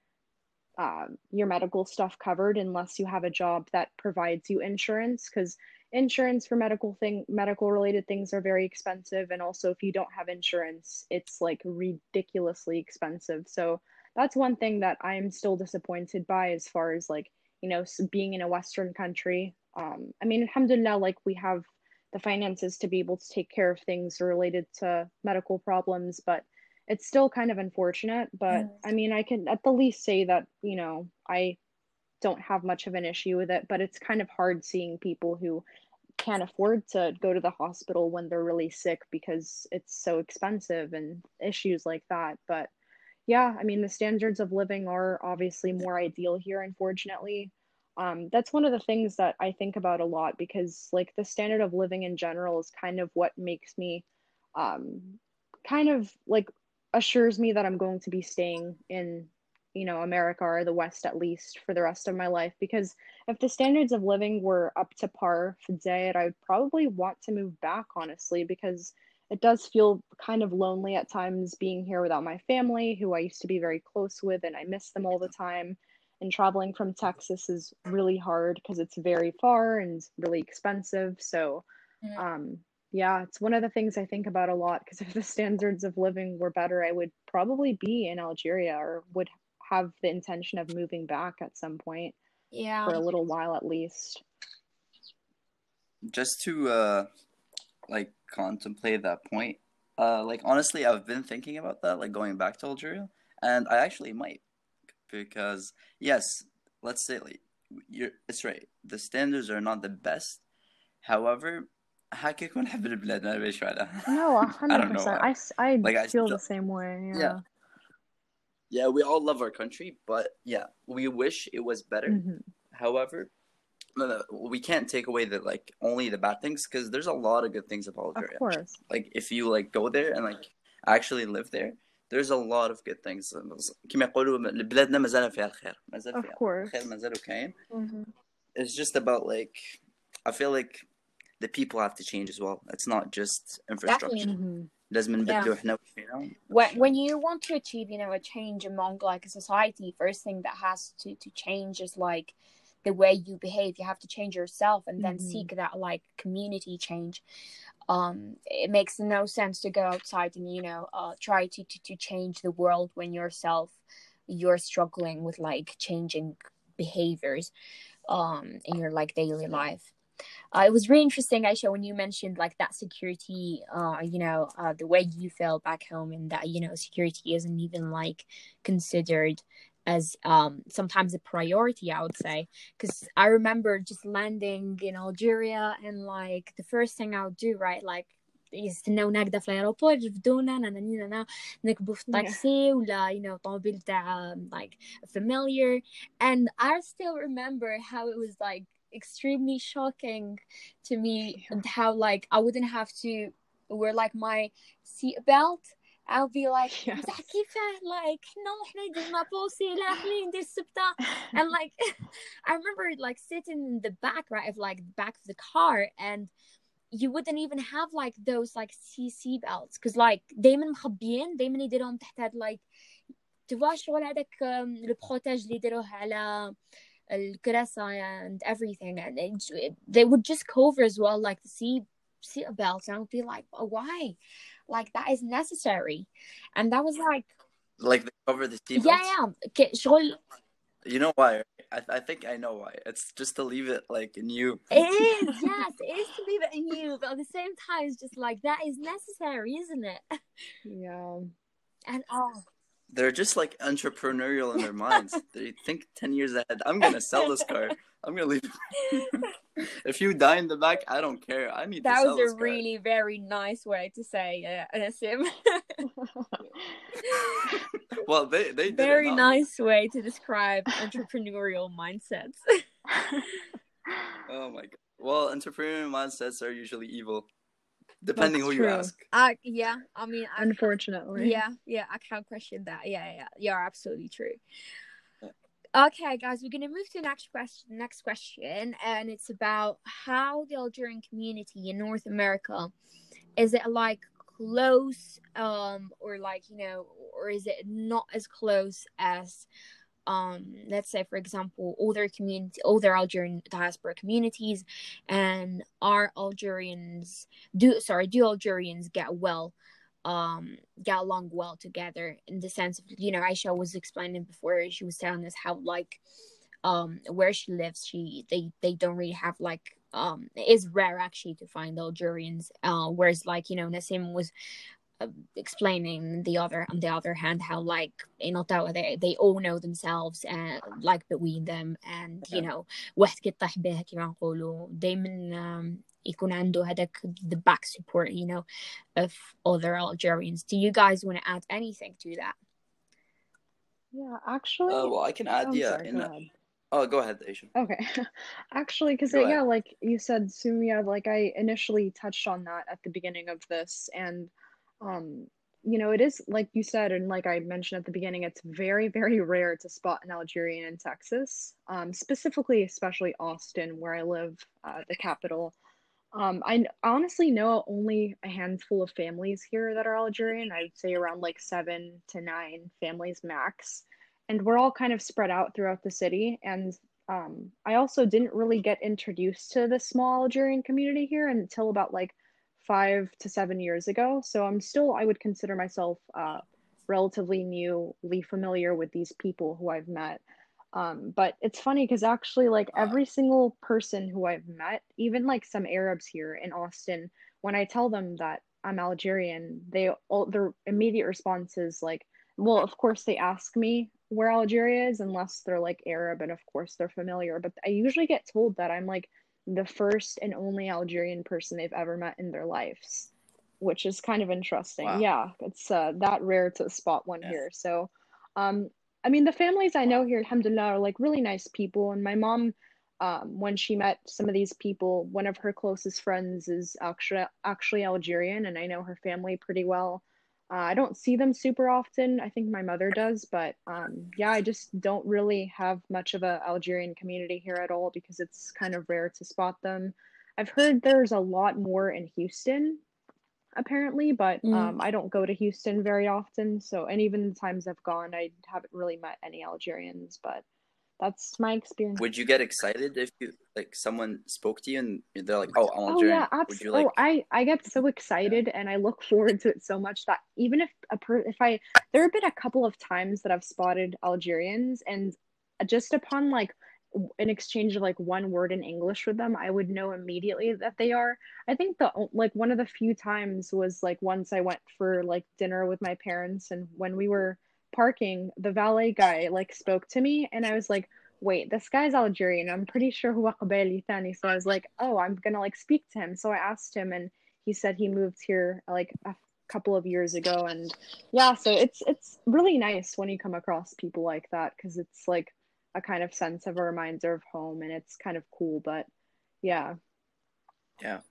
um, your medical stuff covered unless you have a job that provides you insurance because insurance for medical thing medical related things are very expensive and also if you don't have insurance it's like ridiculously expensive. So that's one thing that i'm still disappointed by as far as like you know being in a western country. Um, i mean alhamdulillah like we have the finances to be able to take care of things related to medical problems but it's still kind of unfortunate but Mm. i mean i can at the least say that you know i don't have much of an issue with it but it's kind of hard seeing people who can't afford to go to the hospital when they're really sick because it's so expensive and issues like that. But yeah i mean the standards of living are obviously more ideal here unfortunately. Um, that's one of the things that i think about a lot because like the standard of living in general is kind of what makes me um, kind of like assures me that i'm going to be staying in you know america or the west at least for the rest of my life because if the standards of living were up to par for Zaire, I'd probably want to move back, honestly, because it does feel kind of lonely at times being here without my family, who I used to be very close with, and I miss them all the time. And traveling from Texas is really hard because it's very far and really expensive. So, Mm. um, yeah, it's one of the things I think about a lot because if the standards of living were better, I would probably be in Algeria or would have the intention of moving back at some point Yeah. for a little while at least. just to uh, like contemplate that point. Uh, like honestly, I've been thinking about that, like going back to Algeria, and I actually might, because yes, let's say like you're, it's right. The standards are not the best. However, يكون حب البلاد ما على no 100% I, don't know. I, I feel the same way yeah. yeah. we all love our country but yeah we wish it was better mm-hmm. however we can't take away the like only the bad things because there's a lot of good things about Algeria. Of course. Like if you like go there and like actually live there, there's a lot of good things. كما يقولوا mm-hmm. It's just about like I feel like the people have to change as well. It's not just infrastructure. Definitely. Mhm. لازم نبدلو احنا وش فينا. when when you want to achieve you know a change among like a society first thing that has to to change is like the way you behave you have to change yourself and then Mhm. seek that like community change um it makes no sense to go outside and you know uh try to to, to change the world when yourself you're struggling with like changing behaviors um in your like daily life uh, it was really interesting, Aisha, when you mentioned like that security, uh, you know, uh, the way you feel back home, and that you know, security isn't even like considered as um sometimes a priority. I would say because I remember just landing in Algeria, and like the first thing I would do, right, like يستناونا هكذا في الايروبور يرفدونا نانا نركبوا في الطاكسي ولا you know طوموبيل تاع like familiar and I still remember how it was like extremely shocking to me and how like I wouldn't have to wear like my seat belt I'll be like Yes. "مزح كيفاه like no احنا ندير بوسي لا احنا ندير السبتة and like I remember like sitting in the back right of like the back of the car and you wouldn't even have like those like CC belts because like دايما مخبيين دايما يديرهم تحت هاد like تبغى شغل هذاك البروتاج اللي يديروه على الكراسة and everything and it, they would just cover as well like the seat seat belts and I would be like oh, why like that is necessary and that was like Like they cover the seatbelts. yeah yeah okay, شغل You know why? I, I think I know why. It's just to leave it like new. It is, yes, it is to leave it in you, but at the same time, it's just like that is necessary, isn't it? Yeah. And oh, they're just like entrepreneurial in their minds. they think ten years ahead. I'm gonna sell this car. I'm gonna leave. if you die in the back, I don't care. I need that to sell was a car. really very nice way to say uh, Nassim. Well, they they very nice way to describe entrepreneurial mindsets. Oh my god. Well, entrepreneurial mindsets are usually evil, depending That's who you ask. Uh, yeah, I mean, I, Unfortunately. yeah, yeah, I can't question that. Yeah, yeah, you're absolutely true. Okay, guys, we're gonna move to the next question. Next question, and it's about how the Algerian community in North America is it like close, um, or like you know, or is it not as close as, um, let's say for example, other community, other Algerian diaspora communities, and are Algerians do sorry do Algerians get well um get along well together in the sense of you know Aisha was explaining before she was telling us how like um where she lives she they they don't really have like um it is rare actually to find Algerians uh whereas like you know Nassim was explaining the other on the other hand how like in Ottawa they, they all know themselves and like between them and okay. you know واحد كيطيح بها كيما نقولوا دايما يكون عنده هذاك the back support you know of other Algerians do you guys want to add anything to that yeah actually uh, well I can add oh, yeah sorry, go. Oh, go ahead, Aisha. Okay, actually, because uh, yeah, like you said, Sumia, like I initially touched on that at the beginning of this, and um, you know, it is like you said, and like I mentioned at the beginning, it's very, very rare to spot an Algerian in Texas, um, specifically, especially Austin, where I live, uh, the capital. Um, I honestly know only a handful of families here that are Algerian. I'd say around like seven to nine families max. And we're all kind of spread out throughout the city. And um, I also didn't really get introduced to the small Algerian community here until about like five to seven years ago. So I'm still, I would consider myself uh, relatively newly familiar with these people who I've met. Um, but it's funny because actually, like every single person who I've met, even like some Arabs here in Austin, when I tell them that I'm Algerian, they all their immediate response is like, well, of course they ask me where Algeria is, unless they're like Arab, and of course they're familiar. But I usually get told that I'm like the first and only Algerian person they've ever met in their lives, which is kind of interesting. Wow. Yeah, it's uh, that rare to spot one Yeah. here. So, um, I mean, the families I know here, alhamdulillah, are like really nice people. And my mom, um, when she met some of these people, one of her closest friends is actually actually Algerian, and I know her family pretty well. Uh, I don't see them super often. I think my mother does, but um, yeah, I just don't really have much of a Algerian community here at all because it's kind of rare to spot them. I've heard there's a lot more in Houston, apparently, but Mm. um, I don't go to Houston very often. So, and even the times I've gone, I haven't really met any Algerians, but that's my experience. Would you get excited if you like someone spoke to you and they're like, "Oh, I'm Oh Algerian." yeah, Would absolutely. you like? Oh, I I get so excited and I look forward to it so much that even if a per if I there have been a couple of times that I've spotted Algerians and just upon like an exchange of like one word in English with them, I would know immediately that they are. I think the like one of the few times was like once I went for like dinner with my parents and when we were parking, the valet guy like spoke to me and I was like wait, this guy's Algerian. I'm pretty sure هو قبالي ثاني. So I was like, oh, I'm gonna like speak to him. So I asked him, and he said he moved here like a couple of years ago. And yeah, so it's it's really nice when you come across people like that because it's like a kind of sense of a reminder of home, and it's kind of cool. But yeah, Yeah.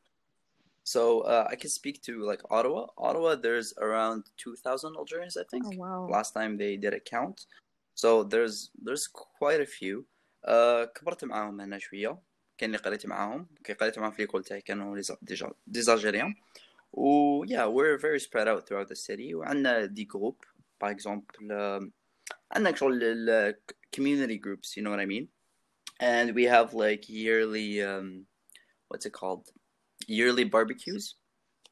So uh, I can speak to like Ottawa. Ottawa, there's around 2,000 Algerians, I think. oh wow, Last time they did a count. So there's there's quite a few. Uh, كبرت معاهم هنا شوية. كان اللي قريت معاهم. كي قريت معاهم في ليكول تاعي كانوا ديجا ديز Algériens. و yeah, we're very spread out throughout the city. وعندنا دي جروب. Par exemple, um, عندنا شغل ال community groups, you know what I mean? And we have like yearly um, what's it called? Yearly barbecues.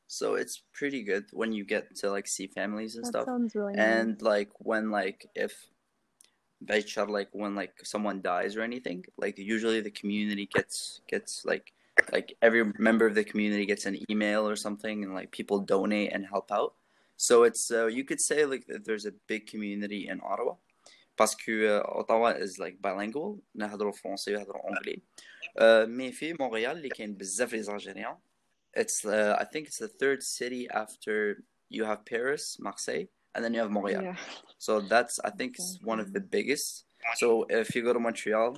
So it's pretty good when you get to like see families and that stuff. sounds really nice. And like when like if Baichar like when like someone dies or anything, like usually the community gets gets like like every member of the community gets an email or something and like people donate and help out. So it's uh, you could say like that there's a big community in Ottawa. Parce que uh, Ottawa is like bilingual, نهضروا فرنسي ويهضروا انجلي. Uh, مي في مونريال اللي كاين بزاف لي زالجيريان. It's uh, I think it's the third city after you have Paris, Marseille, and then you have Montreal. yeah, So that's I think it's one of the biggest. So if you go to Montreal,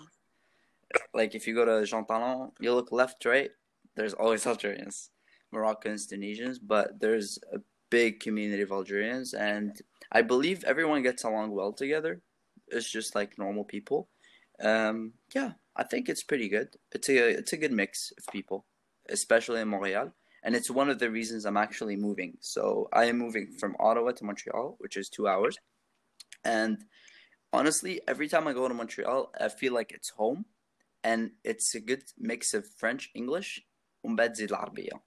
like if you go to Jean Talon, you look left, right, there's always Algerians, Moroccans, Tunisians, but there's a big community of Algerians and I believe everyone gets along well together. It's just like normal people. Um, yeah, I think it's pretty good. It's a it's a good mix of people, especially in Montreal. And it's one of the reasons I'm actually moving. So I am moving from Ottawa to Montreal, which is two hours. And honestly, every time I go to Montreal, I feel like it's home. And it's a good mix of French, English, ومن بعد زيد العربية.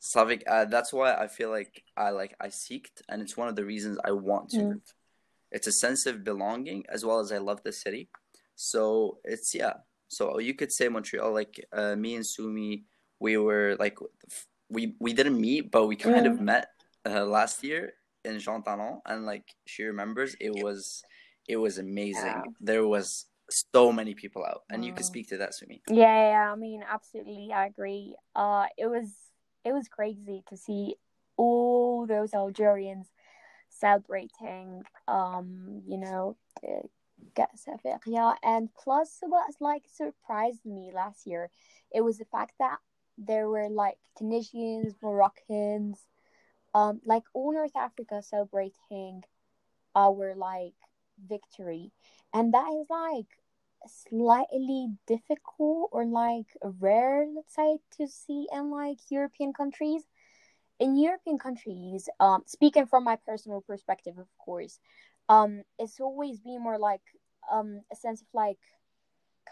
صافي uh, that's why I feel like I like I seeked and it's one of the reasons I want to Mm. move. It's a sense of belonging as well as I love the city. So it's yeah. So you could say Montreal like uh, me and Sumi we were like we we didn't meet but we kind of met uh, last year in Jean Talon and like she remembers it was it was amazing. Yeah. There was so many people out and you could speak to that Sumi. Yeah, yeah, I mean, absolutely, I agree. Uh, it was it was crazy to see all those Algerians celebrating, um, you know, And plus, what like surprised me last year, it was the fact that there were like Tunisians, Moroccans, um, like all North Africa celebrating our like victory, and that is like slightly difficult or like rare, let's say, to see in like European countries In European countries, um, speaking from my personal perspective, of course, um, it's always been more like um a sense of like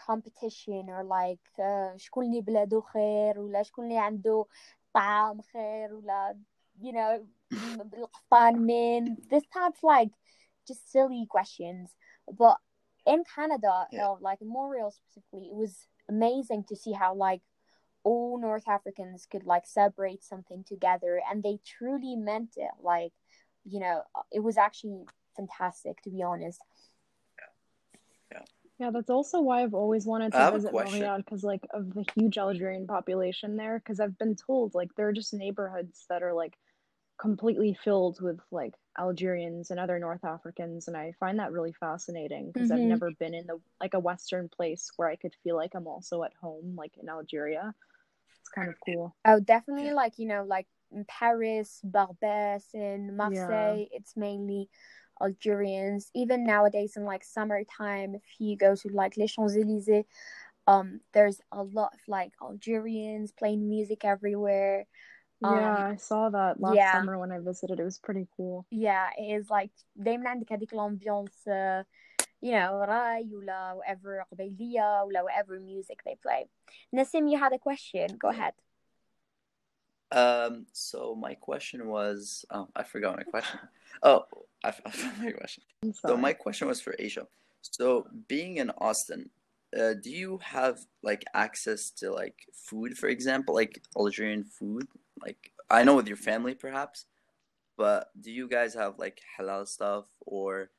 competition or like uh, شكون اللي بلاده خير ولا شكون اللي عنده طعام خير ولا you know القفطان من this type of like just silly questions but in Canada, Yeah. uh, like in Montreal specifically, it was amazing to see how like all North Africans could like celebrate something together, and they truly meant it. Like, you know, it was actually fantastic to be honest. Yeah, yeah, that's also why I've always wanted to visit question. Montreal because like of the huge Algerian population there. Because I've been told like there are just neighborhoods that are like completely filled with like Algerians and other North Africans, and I find that really fascinating because I've Mhm. never been in the like a Western place where I could feel like I'm also at home, like in Algeria It's kind of cool. Oh, definitely, Yeah. like you know, like in Paris, Barbès, in Marseille, it's mainly Algerians. Even nowadays, in like summertime, if you go to like Les Champs Elysees, um, there's a lot of like Algerians playing music everywhere. Um, yeah, I saw that last yeah. summer when I visited. It was pretty cool. Yeah, it is like دايما عندك هذيك الامبيونس uh, you you know Rai, ولا whatever قبيلية ولا whatever music they play. Nassim you had a question. Go ahead. Um so my question was oh I forgot oh, my question. Oh I, I forgot my question. So my question was for Aisha. So being in Austin uh, do you have like access to like food for example like Algerian food? Like I know with your family perhaps but do you guys have like halal stuff or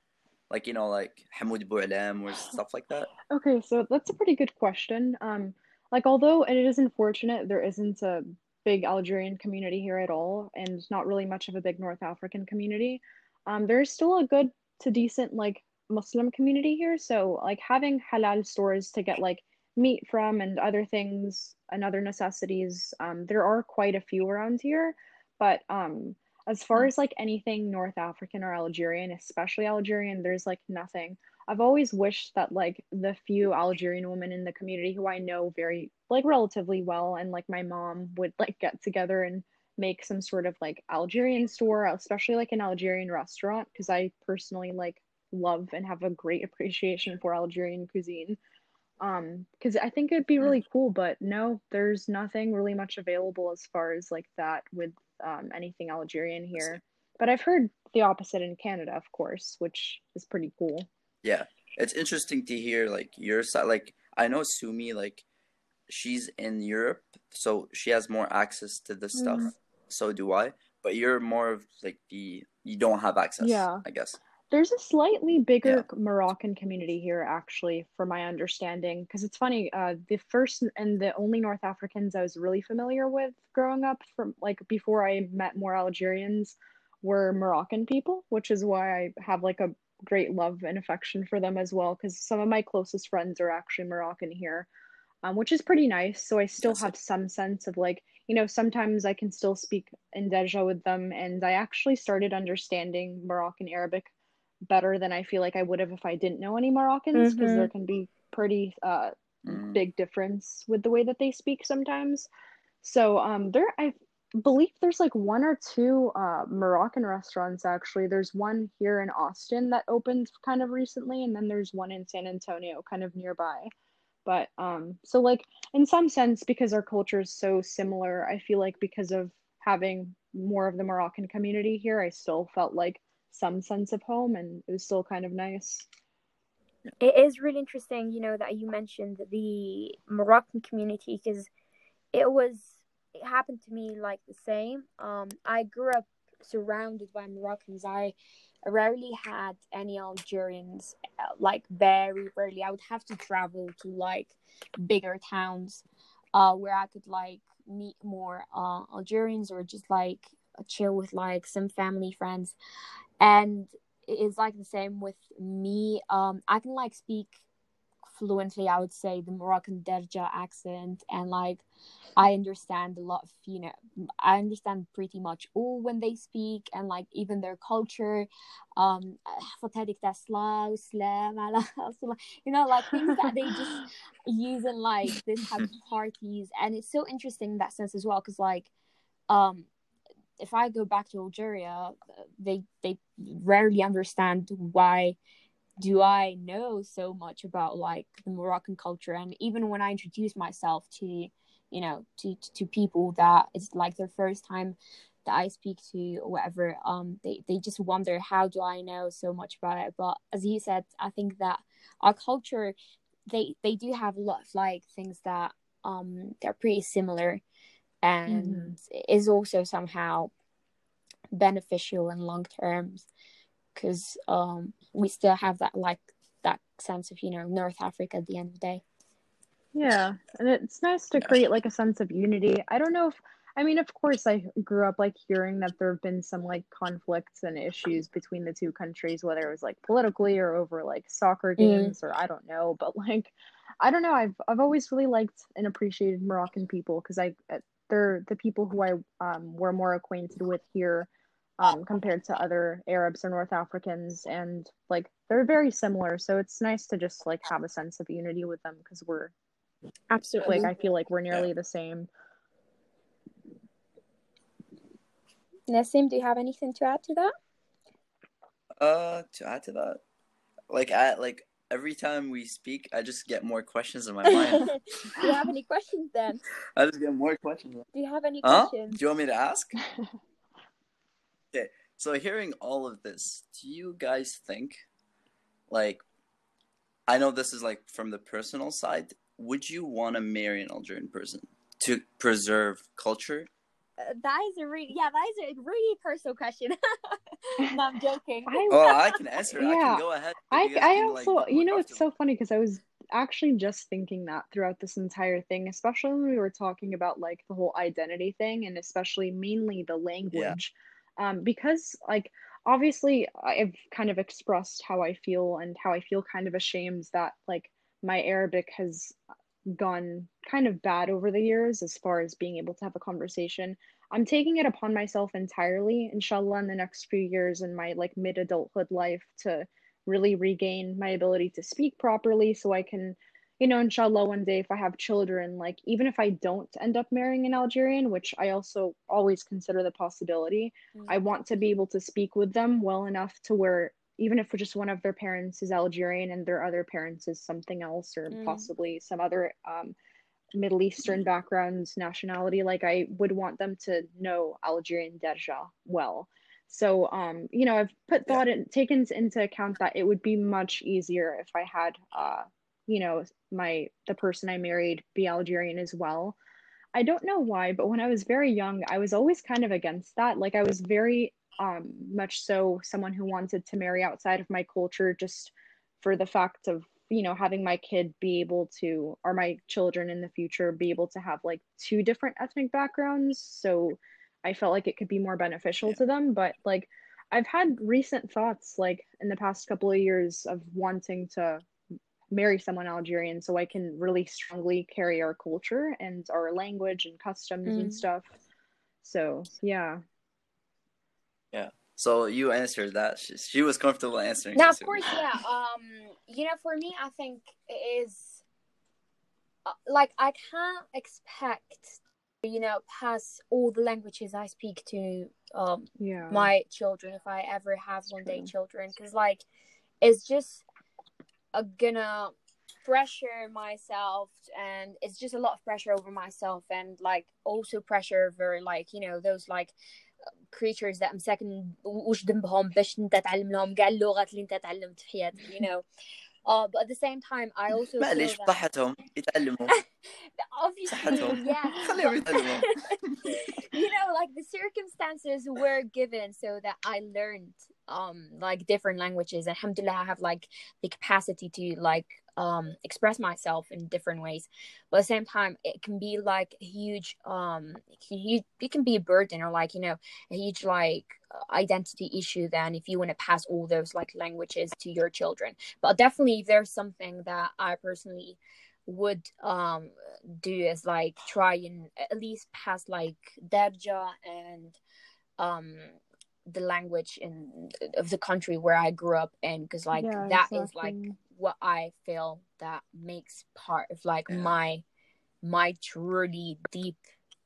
like you know like Hamoud Boualem or stuff like that? Okay, so that's a pretty good question. Um, like although and it is unfortunate there isn't a big Algerian community here at all, and not really much of a big North African community, um, there's still a good to decent like Muslim community here. So like having halal stores to get like meat from and other things and other necessities, um, there are quite a few around here. But um, as far Hmm. as like anything North African or Algerian, especially Algerian, there's like nothing. I've always wished that like the few Algerian women in the community who I know very like relatively well and like my mom would like get together and make some sort of like Algerian store, especially like an Algerian restaurant because I personally like love and have a great appreciation for Algerian cuisine. Um, because I think it'd be really cool, but no, there's nothing really much available as far as like that with um anything Algerian here. But I've heard the opposite in Canada, of course, which is pretty cool. Yeah, it's interesting to hear like your side. Like I know Sumi, like she's in Europe, so she has more access to this stuff. Mhm. So do I. But you're more of like the you don't have access, Yeah. I guess. There's a slightly bigger Moroccan community here, actually, for my understanding. Because it's funny, uh, the first and the only North Africans I was really familiar with growing up, from like before I met more Algerians, were Moroccan people, which is why I have like a great love and affection for them as well. Because some of my closest friends are actually Moroccan here, um, which is pretty nice. So I still That's have some sense of like, you know, sometimes I can still speak in Derja with them, and I actually started understanding Moroccan Arabic better than I feel like I would have if I didn't know any Moroccans because Mhm. there can be pretty uh Mm. big difference with the way that they speak sometimes. So um there I believe there's like one or two uh Moroccan restaurants actually. There's one here in Austin that opened kind of recently and then there's one in San Antonio kind of nearby. But um so like in some sense because our culture is so similar, I feel like because of having more of the Moroccan community here, I still felt like some sense of home and it was still kind of nice. It is really interesting, you know, that you mentioned the Moroccan community because it was it happened to me like the same. Um, I grew up surrounded by Moroccans. I rarely had any Algerians, uh, like very rarely. I would have to travel to like bigger towns, uh, where I could like meet more uh Algerians or just like chill with like some family friends, and it's like the same with me. Um i can like speak fluently i would say the moroccan derja accent. And like i understand a lot of you know i understand pretty much all when they speak and like even their culture. Um you know like things that they just use in like this have parties. And it's so interesting in that sense as well because like um if I go back to Algeria, they they rarely understand why do I know so much about like the Moroccan culture. And even when I introduce myself to you know to to people that it's like their first time that I speak to or whatever um they they just wonder how do I know so much about it? But as you said I think that our culture they they do have a lot of like things that um they're pretty similar and mm-hmm. is also somehow beneficial in long terms because um we still have that like that sense of you know north africa at the end of the day yeah and it's nice to create like a sense of unity i don't know if i mean of course i grew up like hearing that there have been some like conflicts and issues between the two countries whether it was like politically or over like soccer mm-hmm. games mm. or i don't know but like i don't know i've i've always really liked and appreciated moroccan people because i they're the people who i um were more acquainted with here um, compared to other Arabs or North Africans, and like they're very similar. So it's nice to just like have a sense of unity with them because we're absolutely like I feel like we're nearly yeah. the same. Nassim, do you have anything to add to that? Uh, to add to that, like I like every time we speak, I just get more questions in my mind. do you have any questions then? I just get more questions. Do you have any huh? questions? Do you want me to ask? Okay, so hearing all of this, do you guys think, like, I know this is like from the personal side, would you want to marry an Algerian person to preserve culture? Uh, that is a really yeah that is a really personal question. No i'm joking. I, oh i can answer yeah. i can go ahead i i also like, you know it's so funny because i was actually just thinking that throughout this entire thing especially when we were talking about like the whole identity thing and especially mainly the language um, because like obviously I've kind of expressed how I feel and how I feel kind of ashamed that like my Arabic has gone kind of bad over the years as far as being able to have a conversation. I'm taking it upon myself entirely, inshallah, in the next few years in my like mid adulthood life to really regain my ability to speak properly so I can you know, inshallah, one day if I have children, like even if I don't end up marrying an Algerian, which I also always consider the possibility, mm-hmm. I want to be able to speak with them well enough to where even if just one of their parents is Algerian and their other parents is something else or mm. possibly some other um, Middle Eastern backgrounds, nationality, like I would want them to know Algerian Derja well. So, um, you know, I've put thought and taken into account that it would be much easier if I had uh, you know my the person i married be algerian as well i don't know why but when i was very young i was always kind of against that like i was very um much so someone who wanted to marry outside of my culture just for the fact of you know having my kid be able to or my children in the future be able to have like two different ethnic backgrounds so i felt like it could be more beneficial yeah. to them but like i've had recent thoughts like in the past couple of years of wanting to marry someone Algerian so I can really strongly carry our culture and our language and customs mm. and stuff. So, yeah. Yeah. So you answered that. She, she was comfortable answering. Now, of course, yeah. Um, you know, for me, I think it is uh, like I can't expect, you know, pass all the languages I speak to um yeah. my children if I ever have That's one true. day children, because like it's just uh, gonna pressure myself and it's just a lot of pressure over myself and like also pressure over like you know those like creatures that مساكن وش ذنبهم باش انت تعلم لهم كاع اللغات اللي انت تعلمت في حياتك you know uh, but at the same time I also معليش صحتهم يتعلموا obviously yeah خليهم يتعلموا you know like the circumstances were given so that I learned um like different languages and alhamdulillah I have like the capacity to like um express myself in different ways. But at the same time it can be like a huge um it can be a burden or like you know a huge like identity issue then if you want to pass all those like languages to your children. But definitely if there's something that i personally would um do is like try and at least pass like darja and um the language in of the country where I grew up in because like yeah, that exactly. is like what I feel that makes part of like yeah. my my truly deep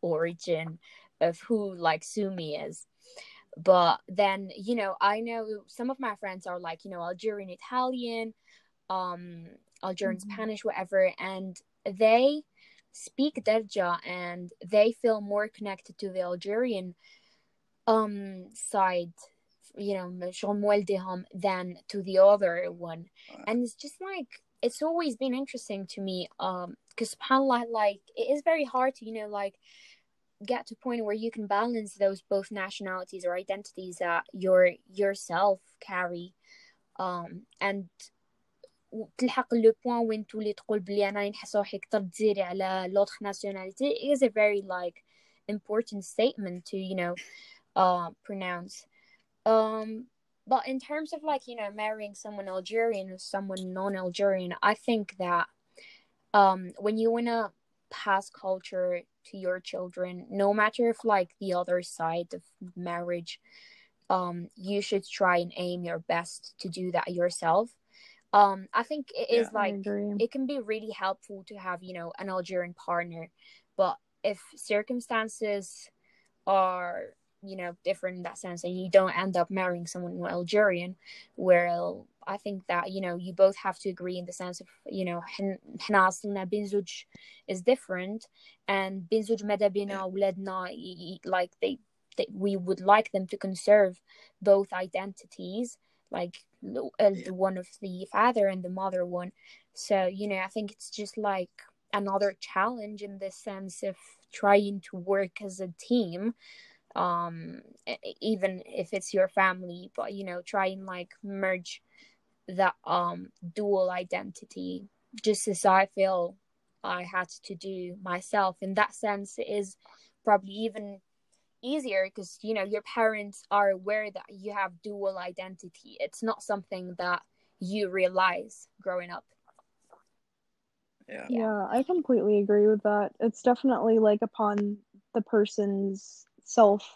origin of who like Sumi is. But then, you know, I know some of my friends are like, you know, Algerian Italian, um, Algerian mm-hmm. Spanish, whatever, and they speak Darja and they feel more connected to the Algerian um side you know شغل موالديهم than to the other one and it's just like it's always been interesting to me um because subhanallah like it is very hard to you know like get to a point where you can balance those both nationalities or identities that your yourself carry um and تلحق لو بوين وين تولي تقول بلي انا نحس روحي كتر تزيري على لوتر ناسيوناليتي is a very like important statement to you know uh pronounce um but in terms of like you know marrying someone Algerian or someone non-Algerian I think that um when you want to pass culture to your children no matter if like the other side of marriage um you should try and aim your best to do that yourself um i think it is Yeah. Like it can be really helpful to have you know an algerian partner but if circumstances are you know, different in that sense, and you don't end up marrying someone Algerian, where I think that you know you both have to agree in the sense of you know Hanas binzuj is different, and binzuj medabina uledna like they, they we would like them to conserve both identities, like uh, the one of the father and the mother one. So you know I think it's just like another challenge in the sense of trying to work as a team um even if it's your family but you know try and like merge that um dual identity. Just as i feel i had to do myself. In that sense it is probably even easier because you know your parents are aware that you have dual identity. It's not something that you realize growing up. Yeah. Yeah, I completely agree with that. It's definitely like upon the person's self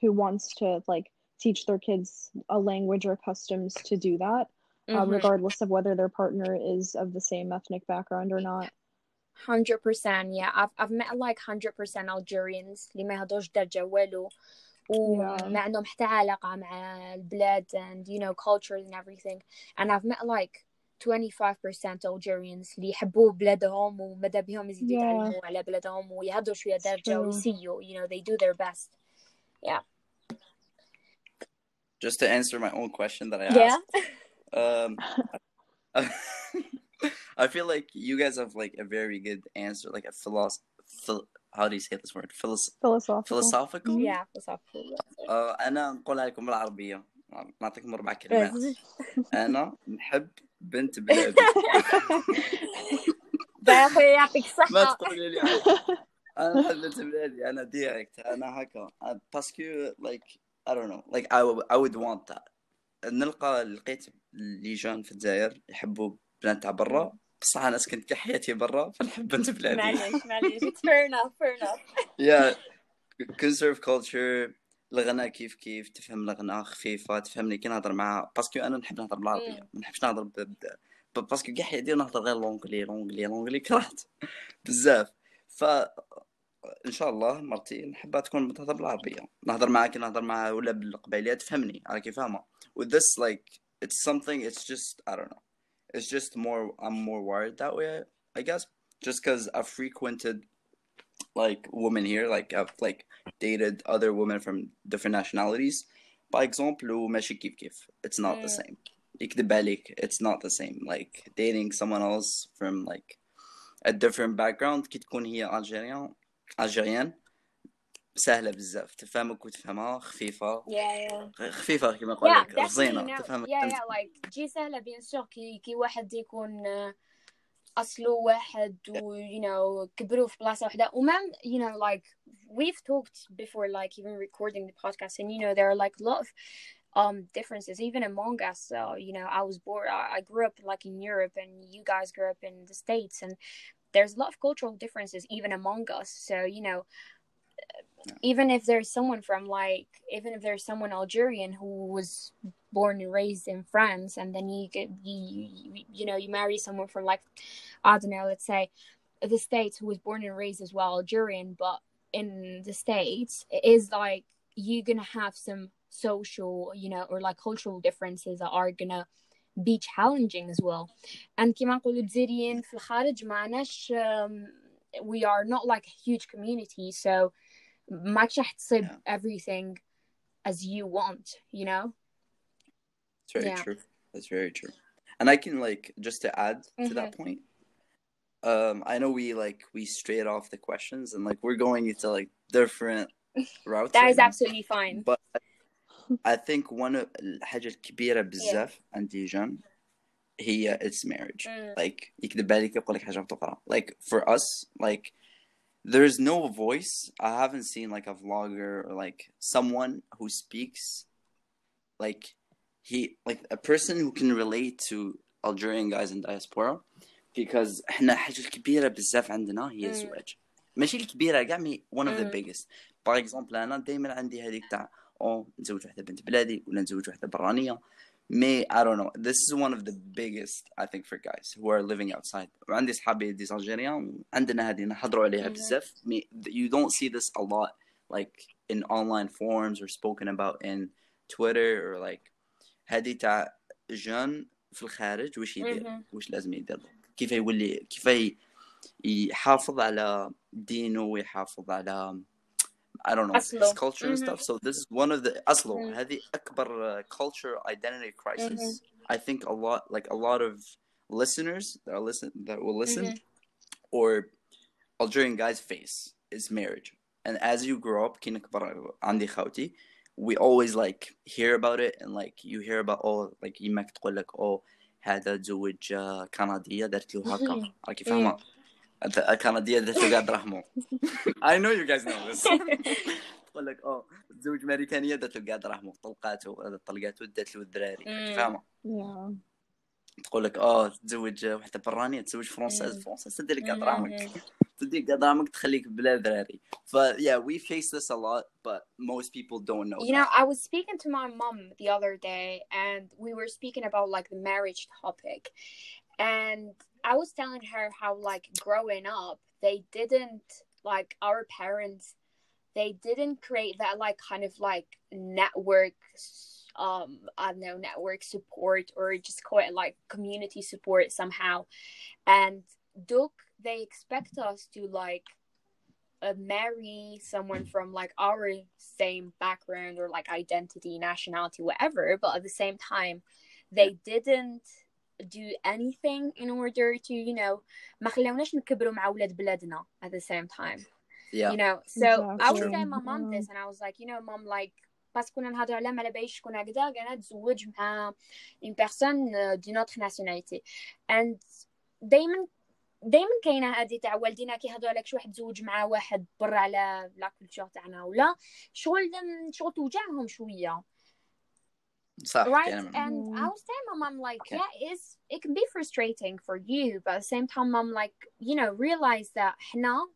who wants to like teach their kids a language or customs to do that, uh, Mhm. regardless of whether their partner is of the same ethnic background or not. Hundred percent, yeah. I've I've met like hundred percent Algerians اللي ما يهضروش درجة والو وما عندهم حتى علاقة مع البلاد and you know cultures and everything and I've met like 25% Algerians اللي يحبوا بلادهم وماذا بهم يزيدوا Yeah. يتعلموا على بلادهم ويهضروا شوية درجة true. ويسيوا you know they do their best Just to answer my own question that I yeah asked. Um, I feel like you guys have like a very good answer, like a philosoph. Phil- how do you say this word? Philos- Philosophical. philosophical. yeah philosophical آه انا نقولها لكم بالعربيه نعطيكم اربع كلمات انا نحب بنت بلادي طيب، يا أخي يعطيك الصحة ما تقولي لي أنا احب بنت بلادي أنا ديريكت أنا هكا. باسكو لايك اي دون نو لايك اي وود وانت نلقى لقيت لي جون في الجزائر يحبوا بنات تاع برا. بصح أنا سكنت كحياتي برا فنحب بنت بلادي معليش معليش. فير انف فير انف يا كونسيرف كولتشر الغناء كيف كيف تفهم الغناء خفيفة تفهمني كي نهضر معها باسكو أنا نحب نهضر بالعربية ما نحبش نهضر باسكو كاع حياتي نهضر غير لونجلي لونجلي لونجلي كرهت بزاف. ف إن شاء الله مرتي نحبها تكون تهضر بالعربية. نهضر معها كي نهضر معها ولا بالقبايليه تفهمني راكي فاهمة. With this like it's something it's just I don't know. It's just more I'm more wired that way I guess. Just because I've frequented like women here like I've like dated other women from different nationalities by example وماشي كيف كيف it's not the Mm. same يكذب عليك it's not the same like dating someone else from like a different background كي تكون هي Algerian Algerian سهلة بزاف تفهمك وتفهمها خفيفة yeah yeah خفيفة كما نقول yeah لك definitely رزينة no تفهمك yeah yeah like تجي سهلة بيان سور كي كي واحد يكون آه، أصله واحد و you know كبروا في بلاصة واحدة ومام you know like we've talked before like even recording the podcast and you know there are like a lot of um differences even among us so you know I was born I I grew up like in Europe and you guys grew up in the States and there's a lot of cultural differences even among us so you know even if there's someone from like even if there's someone Algerian who was born and raised in France and then you get you, you you know you marry someone from like I don't know let's say the states who was born and raised as well Algerian but in the states it is like you're gonna have some social you know or like cultural differences that are gonna be challenging as well and كما نقولوا الجزائريين في الخارج معناش um, we are not like a huge community so ماكش راح تصيب Yeah. everything as you want you know It's very Yeah. true. That's very true. And I can like just to add to that Mm-hmm. point. Um, I know we like we straight off the questions and like we're going into like different routes. That right is now. absolutely fine. But I think one of الحاجة الكبيرة بزاف عندي جان هي it's marriage. Mm. Like يكذب عليك يقول لك حاجة بتقرا. Like for us, like there's no voice. I haven't seen like a vlogger or like someone who speaks like he like a person who can relate to Algerian guys in diaspora because احنا حاجة الكبيرة بزاف عندنا هي Mm. الزواج. ماشي الكبيرة كاع مي one of the Mm. biggest. باغ اكزومبل انا دائما عندي هذيك تاع او نتزوج واحدة بنت بلادي ولا نتزوج واحدة برانية. مي I don't know. This is one of the biggest I think for guys who are living outside. وعندي صحابي ديز الجيريان عندنا هذه نحضروا عليها Mhm. بزاف. مي you don't see this a lot like in online forums or spoken about in Twitter or like هذه تاع جون في الخارج وش يدير. وش لازم يدير كيف يولي كيف يحافظ على دينه ويحافظ على I don't know أصله. his culture and stuff so this is one of the أصله. هذه أكبر uh, culture identity crisis. I think a lot like a lot of listeners that are listen that will listen or Algerian guys face is marriage. And as you grow up, كي نكبر عندي خوتي, we always like hear about it and like you hear about oh like يماك تقول لك oh هذا تزوج آه، كندية دارت له هكا مهم. راكي فاهمة الكندية دارت له قاع دراهمو I know you guys know this تقول لك oh تزوج امريكانية دارت له قاع دراهمو طلقاته طلقاته دارت له الدراري راكي مم. فاهمة Yeah. تقول لك اه تتزوج واحدة برانية تتزوج فرنساز مم. فرنساز تدير لك قاع مهم. دراهمك تديك قدامك تخليك بلا ذراري ف yeah we face this a lot but most people don't know You know, that. I was speaking to my mom the other day, and we were speaking about like the marriage topic, and I was telling her how like growing up, they didn't like our parents, they didn't create that like kind of like network, um, I don't know, network support or just call it like community support somehow, and Duke, they expect us to like uh, marry someone from like our same background or like identity, nationality, whatever. But at the same time, they didn't do anything in order to, you know, ما خلوناش نكبروا مع ولاد بلادنا at the same time. yeah You know, so I was Exactly. telling my mom Yeah. this and I was like, you know, mom, like بس كنا نهضروا على ما على باليش شكون هكذا كان تزوج مع une personne euh, d'une autre nationalité and دايما دايما كاينة هذه تاع والدينا كيهضروا لك شي واحد تزوج مع واحد برا على لا كولتور تاعنا ولا شغل شغل توجعهم شوية صح right كلام. and. I was telling my mom like Okay. yeah it's it can be frustrating for you but at the same time mom like you know realize that حنا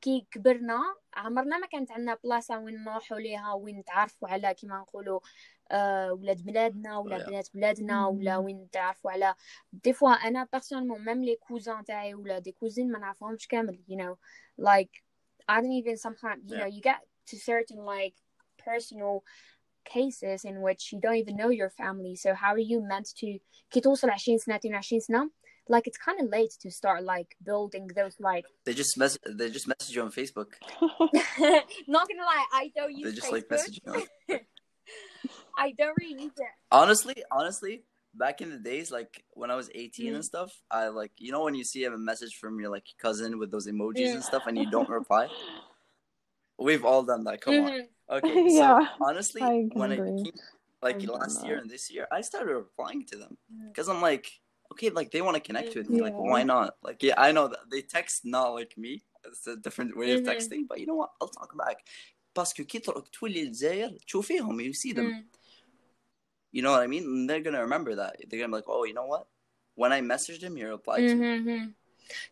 كي كبرنا عمرنا ما كانت عندنا بلاصه وين نروحوا ليها وين نتعرفوا على كيما نقولوا آه ولاد بلادنا ولا Yeah. بنات بلادنا ولا Mm. وين نتعرفوا على دي فوا انا بيرسونيلمون ميم لي كوزان تاعي ولا دي كوزين ما نعرفهمش كامل you know like I don't even sometimes you Yeah. know you get to certain like personal cases in which you don't even know your family so how are you meant to كي توصل 20 سنة 22 سنة like it's kind of late to start like building those like they just mess they just message you on Facebook. Not gonna lie I don't use they just like Facebook. message you on... I don't really use it. Honestly honestly back in the days like when I was 18 Mm. and stuff I like you know when you see a message from your like cousin with those emojis Mm. and stuff and you don't reply? We've all done that come on. Mhm. okay Yeah, so honestly when I became like last year and this year I started replying to them. Mm. because I'm like, okay, like they want to connect with me, like Yeah. why not? Like, yeah, I know that they text not like me. It's a different way of Mhm. texting, but you know what? I'll talk back. باسكو كي تروح تولي الجزائر تشوفيهم you see them Mm. you know what I mean and they're gonna remember that they're gonna be like oh you know what when I messaged him he replied to me Mhm.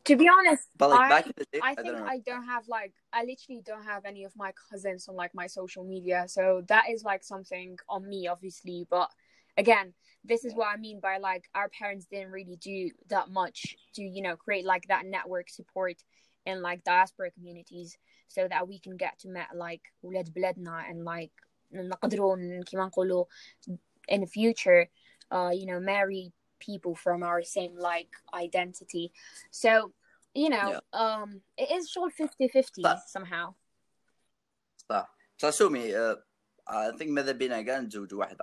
To be honest, but like I, back in the day I I, think don't know I don't have like I literally don't have any of my cousins on like my social media, so that is like something on me, obviously. But again, this is what I mean by like our parents didn't really do that much to you know create like that network support in like diaspora communities, so that we can get to met like ولاد بلادنا and like نقدروا ن- كيما نقولوا in the future, uh, you know, marry people from our same like identity. So, you know, um, it is short 50 50 But- somehow. صح صح شو مي uh, اي ثينك ماذا بينا كاع نتزوجوا واحد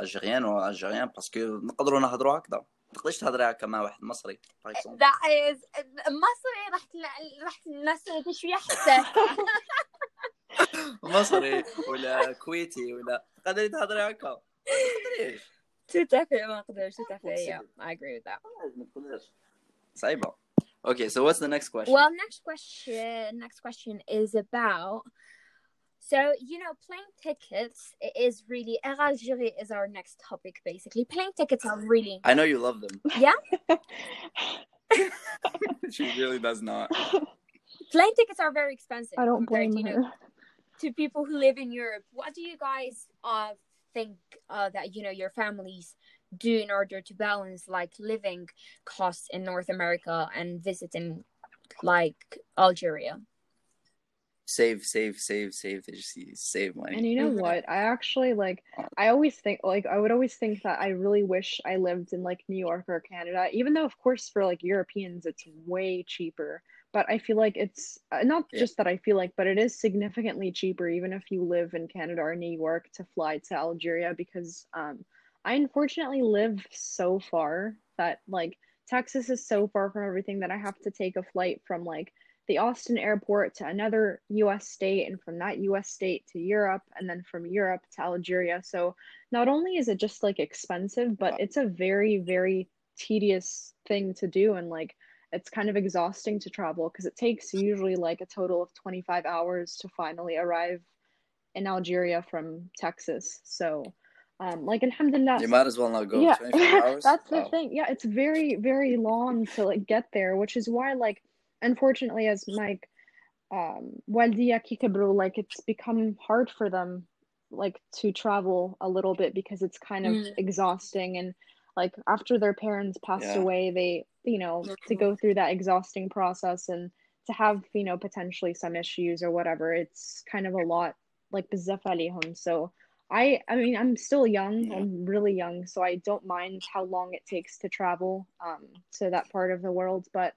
ألجيريان ولا ألجيريان باسكو نقدروا نهضروا هكذا. ما تقدرش تهضري هكا مع واحد مصري is مصري راح تل- راح الناس شوية حساسه مصري ولا كويتي ولا تقدري تهضري هكا؟ ما تقدريش. تتفق ما أقدرش تتفق yeah. I agree with that. ما تقدرش صعيبة. Okay, so what's the next question? Well, next question. Next question is about. So you know, plane tickets is really Algeria is our next topic. Basically, plane tickets are really I know you love them. yeah. she really does not. Plane tickets are very expensive. I don't blame you her. know, to people who live in Europe. What do you guys uh think uh that you know your families do in order to balance like living costs in North America and visiting like Algeria? Save, save, save, save. They Just save money. And you know what? I actually like I always think like I would always think that I really wish I lived in like New York or Canada, even though of course for like Europeans it's way cheaper. But I feel like it's uh, not Yeah. just that I feel like, but it is significantly cheaper even if you live in Canada or New York to fly to Algeria because um I unfortunately live so far that like Texas is so far from everything that I have to take a flight from like the Austin airport to another US state and from that US state to Europe and then from Europe to Algeria. So not only is it just like expensive, but it's a very, very tedious thing to do and like it's kind of exhausting to travel because it takes usually like a total of 25 hours to finally arrive in Algeria from Texas. So um like alhamdulillah You might as well not go. yeah 24 hours. that's the Wow. thing yeah it's very very long to like get there which is why like unfortunately as like um والديا كي كبروا like it's become hard for them like to travel a little bit because it's kind of Mm. exhausting and like after their parents passed Yeah. away they you know to go through that exhausting process and to have you know potentially some issues or whatever it's kind of a lot like بزاف عليهم so I I mean I'm still young. Yeah. I'm really young, so I don't mind how long it takes to travel um to that part of the world. But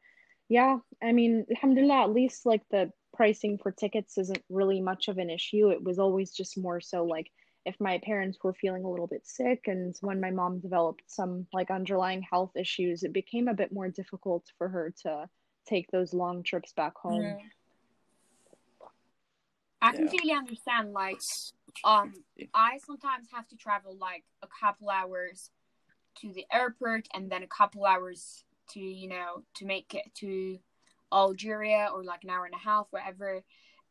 yeah, I mean, alhamdulillah, at least like the pricing for tickets isn't really much of an issue. It was always just more so like if my parents were feeling a little bit sick and when my mom developed some like underlying health issues, it became a bit more difficult for her to take those long trips back home. I Yeah. completely understand. Like, um, I sometimes have to travel like a couple hours to the airport and then a couple hours to, you know, to make it to Algeria or like an hour and a half, whatever,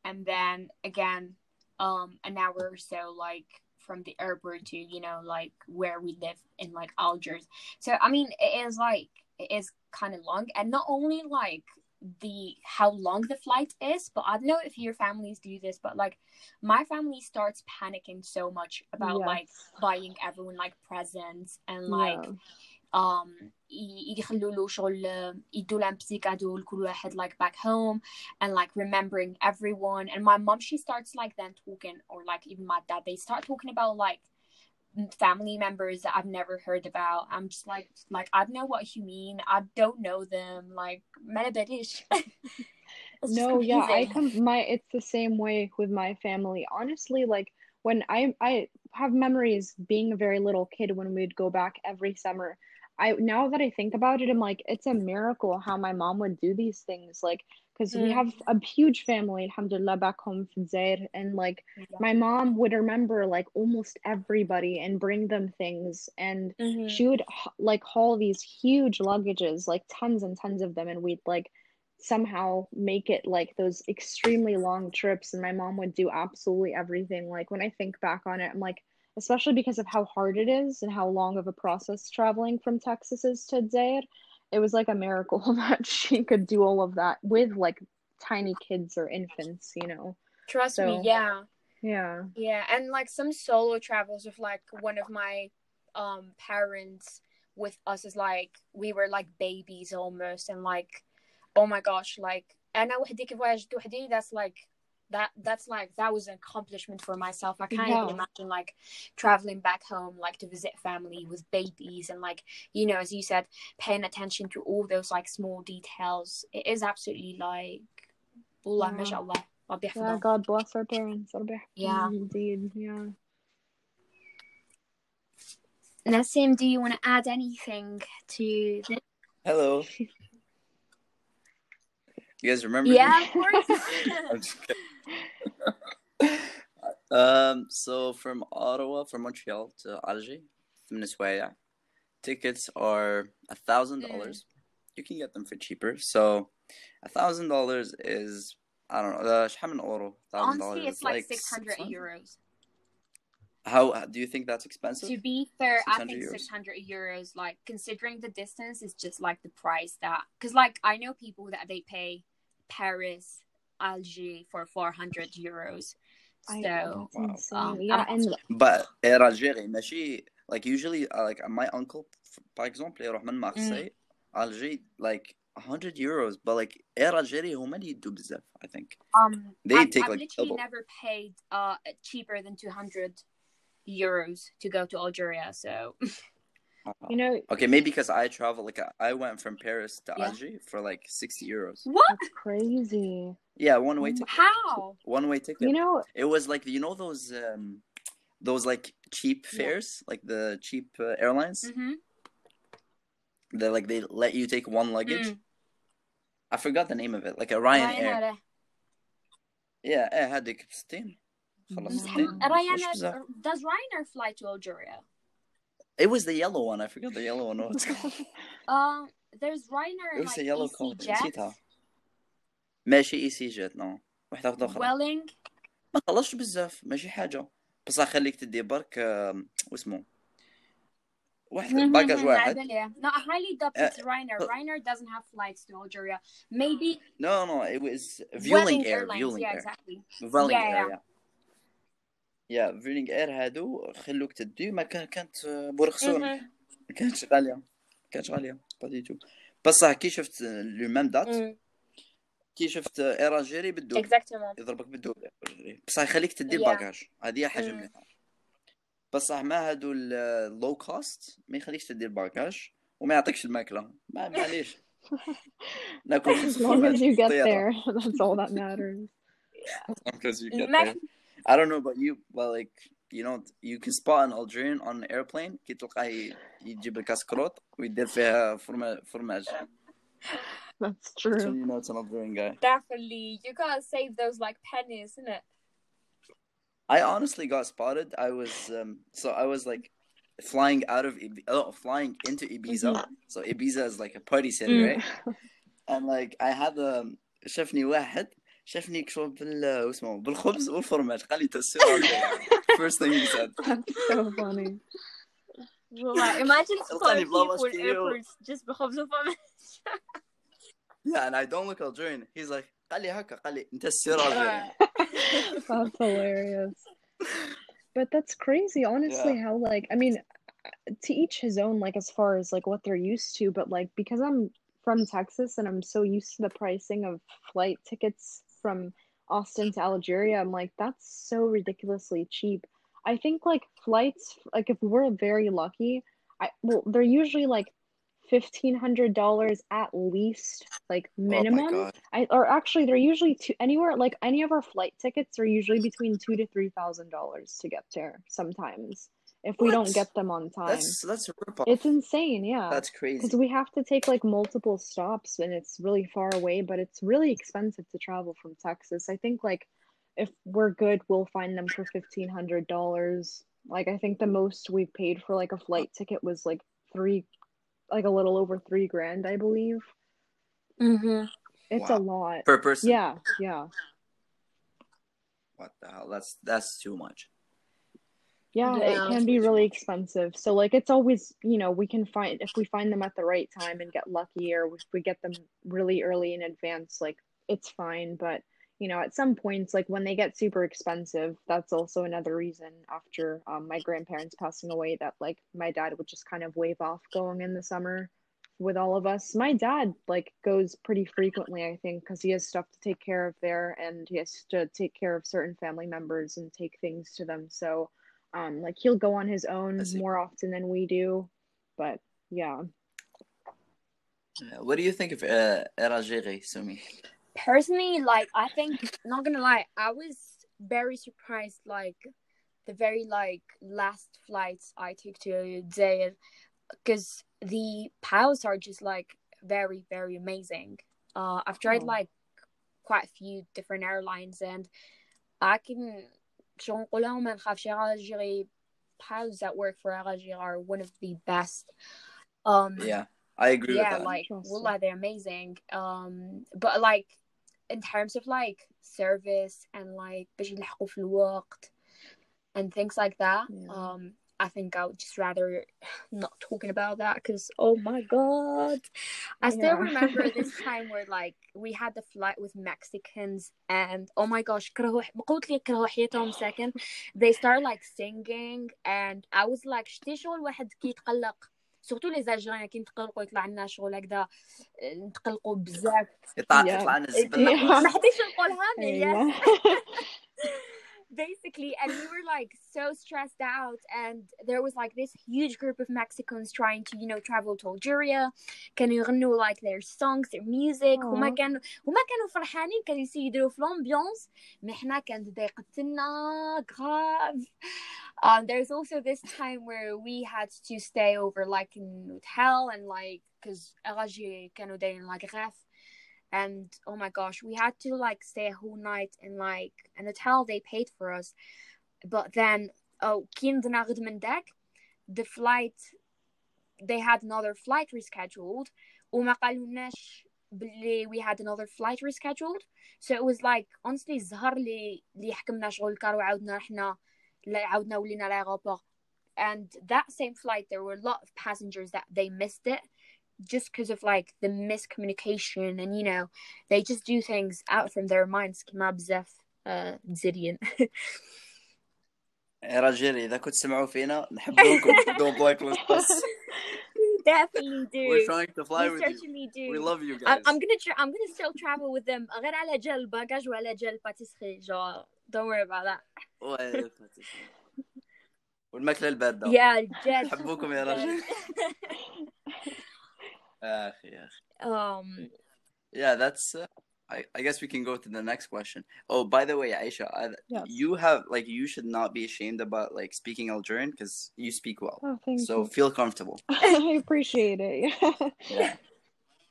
and then again, um, an hour or so like from the airport to, you know, like where we live in like Algiers. So I mean, it is like it is kind of long, and not only like the how long the flight is but i don't know if your families do this but like my family starts panicking so much about Yes. like buying everyone like presents and like Yeah. um ي- يخلوا له شغل يدوا لهم بزي كادو لكل واحد like back home and like remembering everyone and my mom she starts like then talking or like even my dad they start talking about like family members that I've never heard about I'm just like like I don't know what you mean I don't know them like ما بديش It's just No, yeah, I confusing. come my it's the same way with my family. Honestly, like when I I have memories being a very little kid when we'd go back every summer. I now that I think about it, I'm like, it's a miracle how my mom would do these things. Like, because we Mm. have a huge family, alhamdulillah, back home Zaire, and like Yeah. my mom would remember like almost everybody and bring them things and Mhm. she would like haul these huge luggages like tons and tons of them and we'd like somehow make it like those extremely long trips and my mom would do absolutely everything like when i think back on it i'm like especially because of how hard it is and how long of a process traveling from texas is to Zaire, it was like a miracle that she could do all of that with like tiny kids or infants you know trust me So- yeah yeah Yeah, and like some solo travels with like one of my um parents with us is like we were like babies almost and like oh my gosh like انا وحدي كيف واجدت وحدي that's like that that's like that was an accomplishment for myself i can't yeah. even imagine like traveling back home like to visit family with babies and like you know as you said paying attention to all those like small details it is absolutely like Allah, yeah. mashallah yeah, God bless our parents. Yeah. Indeed. Yeah. Nassim, do you want to add anything to this? Hello. You guys remember? Yeah, me? of course um, so from Ottawa, from Montreal to Alger, from tickets are a thousand mm. dollars. You can get them for cheaper. So a thousand dollars is I don't know. Uh, euro? Thousand dollars. It's like, like six hundred euros. How uh, do you think that's expensive? To be fair, I think six hundred euros. Like considering the distance, is just like the price that because like I know people that they pay Paris, Alger for 400 euros. I, So, that's Wow. insane. um, yeah, I'm- and But Air Algérie ماشي like usually uh, like my uncle par exemple يروح من مارسي Alger like 100 euros but like Air Algérie هما اللي يدوا بزاف I think um, They I've, take, I've like, literally double. never paid uh cheaper than 200 euros to go to Algeria. So, you know, okay maybe because I travel like I went from Paris to Yeah. Alger for like 60 euros what? that's crazy. yeah one way ticket How? one way ticket You know, it was like you know those um those like cheap Yeah. fares like the cheap uh, airlines Mm-hmm. that like they let you take one luggage Mm. I forgot the name of it like a Ryanair Ryanair. yeah ايه هذيك ب 60 خلص Mm. 60 مش Ryanair, بزاف. does Ryanair fly to Algeria? It was the yellow one. I forgot the yellow one. What called? Um, there's Ryanair. It was like, the yellow called. نسيتها. ماشي اي سي جات نو واحدة واحدة أخرى. ويلينغ. ما خلصش بزاف ماشي حاجة بس خليك تدي برك واسمه واحد باكاج واحد. No, I highly doubt it's uh, Ryanair. Ryanair doesn't have flights to Algeria. Maybe. No, no, it was Vueling Air. Yeah, Exactly. Vueling Air. يا فيلينغ اير هادو خلوك تدي ما كان كانت Mhm. ما كانتش غالية. ما كانتش غالية. با دي تو بصح كي شفت لو ميم دات كي شفت اير الجيري بالدوب Exactement. يضربك بالدوب بصح يخليك تدي. الباكاج هذه هي حاجة. مليحه بصح ما هادو اللو كوست ما يخليكش تدي الباكاج وما يعطيكش الماكلة. ما معليش ناكل as long as you get there, that's all that matters. because you get there. I don't know about you but like you know you can spot an Algerian on an airplane كي تلقاه ي- يجيب لك كاسكروط ويدير فيها فرما- فرماج That's so true. you know it's an Algerian guy Definitely. You gotta save those like pennies, isn't it? I honestly got spotted. I was um so I was like flying out of Ib- oh, flying into Ibiza. So Ibiza is like a party city, Mm. right? And like I had um شافني واحد شافني يكشف بال واسمه بالخبز والفرماج قال لي تسير First thing he said. That's so funny. Like, imagine تلقاني spotting بلا people in ماسكيو. airports just بخبز وفم. Yeah, and I don't look Algerian. He's like قال لي هكا قال لي انت السير Algerian. That's hilarious. But that's crazy, honestly, how like I mean to each his own like as far as like what they're used to, but like because I'm from Texas and I'm so used to the pricing of flight tickets from Austin to Algeria, I'm like that's so ridiculously cheap. I think like flights like if we're very lucky, I well they're usually like fifteen hundred dollars at least, like Oh minimum. god. I or actually they're usually two anywhere like any of our flight tickets are usually between two to three thousand dollars to get there sometimes if we don't get them on time. That's that's a rip It's insane, yeah. That's crazy. Because we have to take like multiple stops and it's really far away, but it's really expensive to travel from Texas. I think like if we're good, we'll find them for fifteen hundred dollars. Like I think the most we've paid for like a flight ticket was like three, like a little over three grand, I believe. Mm-hmm. It's Wow. a lot. Per person. Yeah, yeah. What the hell? That's that's too much. Yeah, Yeah. it can be really expensive. So like it's always, you know, we can find if we find them at the right time and get lucky or if we get them really early in advance, like it's fine, but you know, at some points like when they get super expensive, that's also another reason after um, my grandparents passing away that like my dad would just kind of wave off going in the summer with all of us. My dad like goes pretty frequently, I think, because he has stuff to take care of there and he has to take care of certain family members and take things to them. So um like he'll go on his own more often than we do but yeah Yeah. What do you think of uh, Air Algérie, Sumi? Personally, like I think, not gonna lie, I was very surprised. Like the very like last flights I took to Zaire because the pilots are just like very very amazing. Uh, I've tried Oh. like quite a few different airlines and I can شو نقولها ما نخافش Algeria pilots that work for Algeria are one of the best. Um, Yeah, I agree yeah, with that. like Interesting. wallah, they're amazing. Um, but like in terms of like service and like باش يلحقوا في الوقت and things like that. Yeah. Um, I think I would just rather not talking about that because oh my god, I still Yeah. remember this time where like we had the flight with Mexicans and oh my gosh, كرهوا قلت لي كرهوا حياتهم second. They started like singing and I was like شتي شغل واحد كي يتقلق سورتو لي زالجيريان كي نتقلقوا يطلع لنا شغل هكذا نتقلقوا بزاف يطلع Yeah. يطلع لنا Yeah. الزبل ما حبيتش نقولها mais yes أيوة. basically and we were like so stressed out and there was like this huge group of mexicans trying to you know travel to algeria كانوا يغنوا like their songs their music هما Aw. كانوا هما كانوا فرحانين كانوا يسيدروا في الامبيونس ما احنا كانت ضايقتنا grave um there's also this time where we had to stay over like in hotel and like because Alger كانوا دايرين like غاف and oh my gosh we had to like stay a whole night in like an hotel they paid for us but then oh كي نضنا غد من داك the flight they had another flight rescheduled وما قالولناش بلي we had another flight rescheduled so it was like honestly الزهر اللي اللي حكمنا شغل الكار وعاودنا رحنا لا- عاودنا ولينا لاغوبور and that same flight there were a lot of passengers that they missed it just because of like the miscommunication and you know they just do things out from their minds كما بزاف uh, مزريين يا رجال اذا كنت تسمعوا فينا نحبوكم don't blacklist us definitely do we're trying to fly we with you certainly do we love you I'm, guys I'm gonna tra- I'm gonna still travel with them غير على جال باجاج وعلى جال باتيسري genre don't worry about that وي- والماكله البارده yeah جد نحبوكم يا رجل Uh, yeah. Um. Yeah, that's. Uh, I, I guess we can go to the next question. Oh, by the way, Aisha, I, you have like you should not be ashamed about like speaking Algerian because you speak well. Oh, thank so you. feel comfortable. I appreciate it. yeah.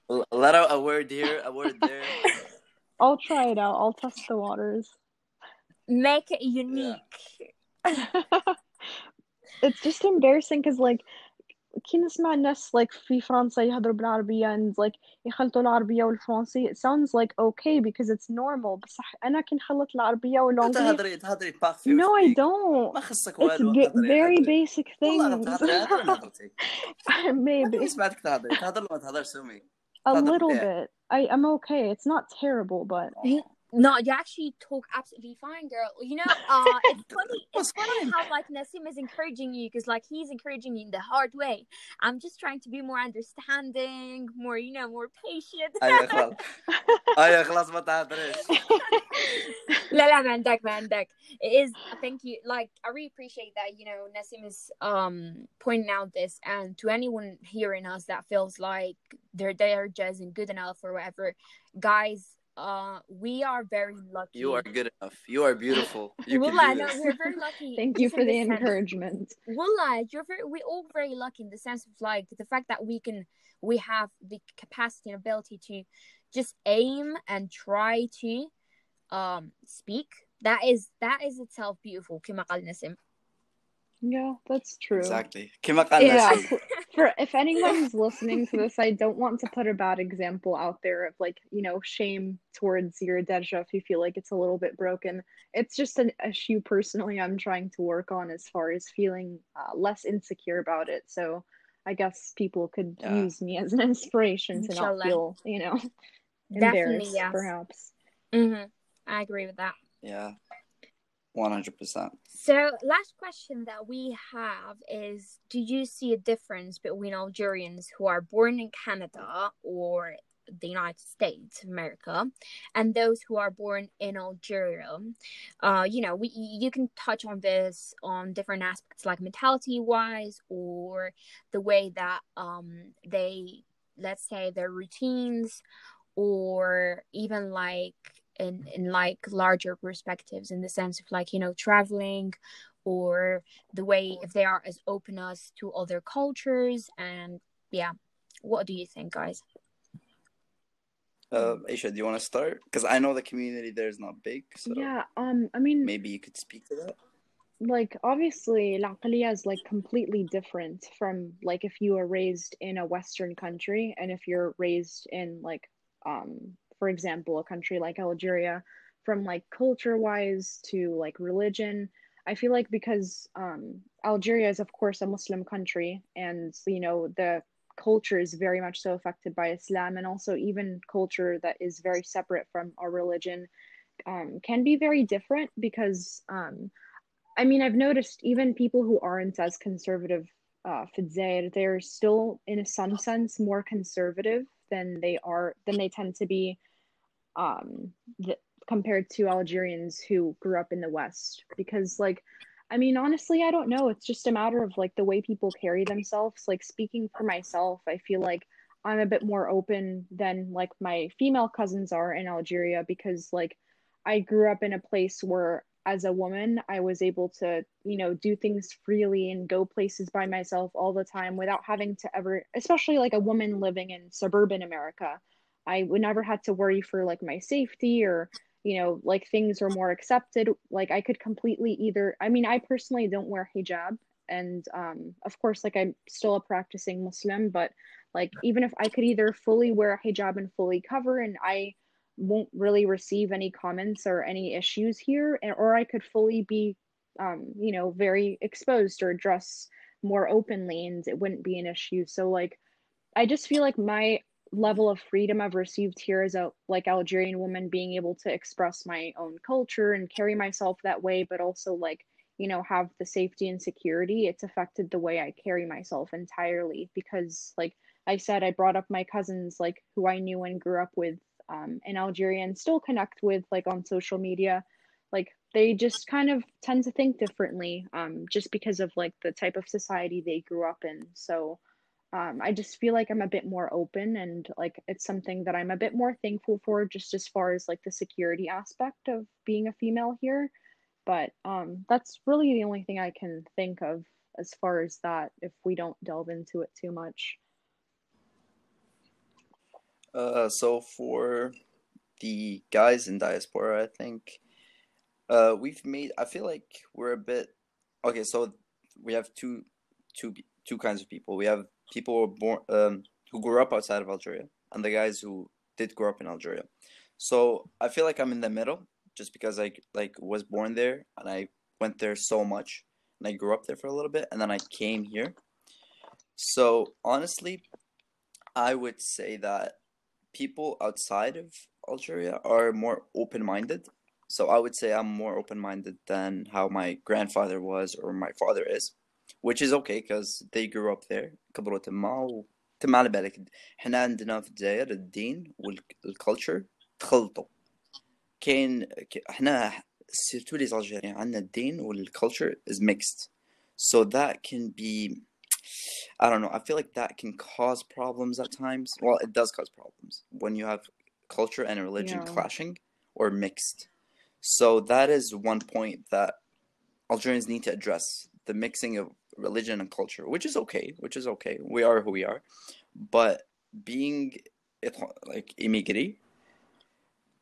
Let out a word here, a word there. I'll try it out. I'll test the waters. Make it unique. Yeah. it's just embarrassing because like كي نسمع الناس like في فرنسا يهضروا بالعربية and like يخلطوا العربية والفرنسي it sounds like okay because it's normal بصح أنا كي نخلط العربية واللونجلي تهضري تهضري باغفي no I وسبيك. don't ما خصك it's والو ge- هضري very هضري basic والله things تهضري هضري ما هضرتي maybe هذا سمعتك تهضري تهضر ما تهضر سمي a تهضر little مليح. bit I I'm okay it's not terrible but No, you actually talk absolutely fine, girl. You know, uh, it's funny. It's funny how like Nassim is encouraging you because like he's encouraging you in the hard way. I'm just trying to be more understanding, more you know, more patient. ايوه خلاص ايوه خلاص ما تهضريش لا لا ما عندك ما عندك. It is. Thank you. Like I really appreciate that. You know, Nassim is um pointing out this, and to anyone hearing us that feels like they're they're just good enough or whatever, guys. uh, we are very lucky. You are good enough. You are beautiful. You no, we're very lucky. Thank you for the, encouragement. You're very, we're all very lucky in the sense of like the fact that we can, we have the capacity and ability to just aim and try to um speak. That is that is itself beautiful. Yeah, that's true. Exactly. Yeah for if anyone's listening to this i don't want to put a bad example out there of like you know shame towards your Derja if you feel like it's a little bit broken it's just an issue personally i'm trying to work on as far as feeling uh, less insecure about it so i guess people could Yeah. use me as an inspiration to not feel you know Definitely embarrassed yes. perhaps hmm I agree with that. yeah 100% So last question that we have is do you see a difference between Algerians who are born in Canada or the United States of America and those who are born in Algeria? Uh, you know, we you can touch on this on different aspects like mentality wise or the way that um they let's say their routines or even like in in like larger perspectives in the sense of like you know traveling or the way if they are as open as to other cultures and yeah what do you think guys uh, Aisha, do you want to start? Because I know the community there is not big. So yeah, um, I mean, maybe you could speak to that. Like, obviously, Laqaliya is like completely different from like if you are raised in a Western country and if you're raised in like um for example, a country like Algeria, from like culture wise to like religion. I feel like because um, Algeria is, of course, a Muslim country, and you know the culture is very much so affected by Islam, and also even culture that is very separate from our religion um, can be very different because, um, I mean, I've noticed even people who aren't as conservative uh, they're still, in some sense, more conservative than they are than they tend to be um, compared to Algerians who grew up in the West because like I mean honestly I don't know. It's just a matter of like the way people carry themselves. Like speaking for myself I feel like I'm a bit more open than like my female cousins are in Algeria because like I grew up in a place where as a woman I was able to you know do things freely and go places by myself all the time without having to ever especially like a woman living in suburban America I would never had to worry for like my safety or you know like things are more accepted. Like i could completely either i mean i personally don't wear hijab and um of course like i'm still a practicing muslim but like even if i could either fully wear a hijab and fully cover and i won't really receive any comments or any issues here and, or i could fully be um you know very exposed or dress more openly and it wouldn't be an issue. So like i just feel like my level of freedom I've received here as a like Algerian woman being able to express my own culture and carry myself that way, but also like, you know, have the safety and security, it's affected the way I carry myself entirely because like I said, I brought up my cousins like who I knew and grew up with um, in Algeria and still connect with like on social media. Like they just kind of tend to think differently um, just because of like the type of society they grew up in. So um, I just feel like I'm a bit more open and like it's something that I'm a bit more thankful for just as far as like the security aspect of being a female here. But um, that's really the only thing I can think of as far as that if we don't delve into it too much. Uh, so for the guys in diaspora, I think uh, we've made. I feel like we're a bit okay. So we have two, two, two kinds of people. We have people were born um, who grew up outside of Algeria and the guys who did grow up in Algeria. So I feel like I'm in the middle just because I like was born there and I went there so much and I grew up there for a little bit and then I came here. So honestly, I would say that people outside of Algeria are more open-minded. So I would say I'm more open-minded than how my grandfather was or my father is which is okay because they grew up there كبروا تما وتما على بالك حنا عندنا في الجزائر الدين والكالتشر تخلطوا كاين حنا سيرتو لي زالجيريان عندنا الدين والكالتشر is mixed so that can be I don't know I feel like that can cause problems at times well it does cause problems when you have culture and religion yeah. clashing or mixed so that is one point that Algerians need to address the mixing of religion and culture, which is okay, which is okay. We are who we are, but being like immigrant,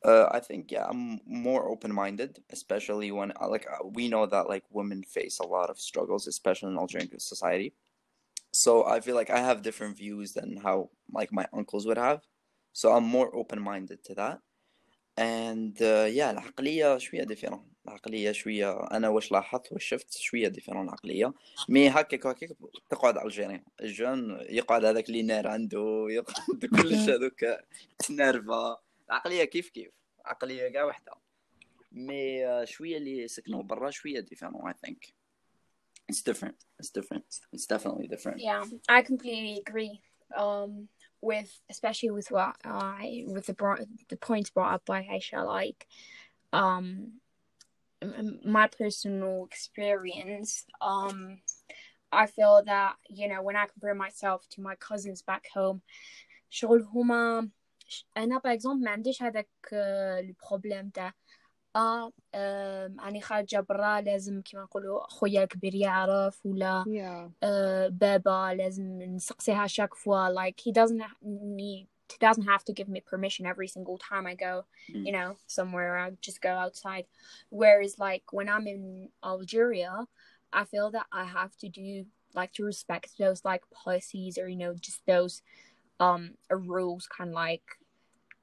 uh, I think yeah, I'm more open minded, especially when uh, like uh, we know that like women face a lot of struggles, especially in Algerian society. So I feel like I have different views than how like my uncles would have. So I'm more open minded to that. And uh, yeah العقلية شوية ديفيرون العقلية شوية. أنا واش لاحظت؟ واش شفت شوية ديفيرون العقلية مي هكاك هكاك تقعد على الجيريان الجون يقعد هذاك اللي نار عنده يقعد كلش هذوك تنرفا العقلية كيف كيف؟ عقلية كاع وحدة. مي شوية اللي سكنوا برا شوية ديفيرون I think. It's different. It's different. It's definitely different. Yeah I completely agree um with especially with what I with the brought, the points brought up by Aisha, like um my personal experience, um I feel that you know when I compare myself to my cousins back home, شغل هما أنا par exemple ما عنديش هذاك problème تاع آه أنا خارجة برا لازم كيما نقولوا خويا الكبير يعرف ولا Yeah. آه، بابا لازم نسقسيها chaque fois like he doesn't need doesn't have to give me permission every single time I go Mm. you know somewhere I just go outside whereas like when I'm in Algeria I feel that I have to do like to respect those like policies or you know just those um rules kind of like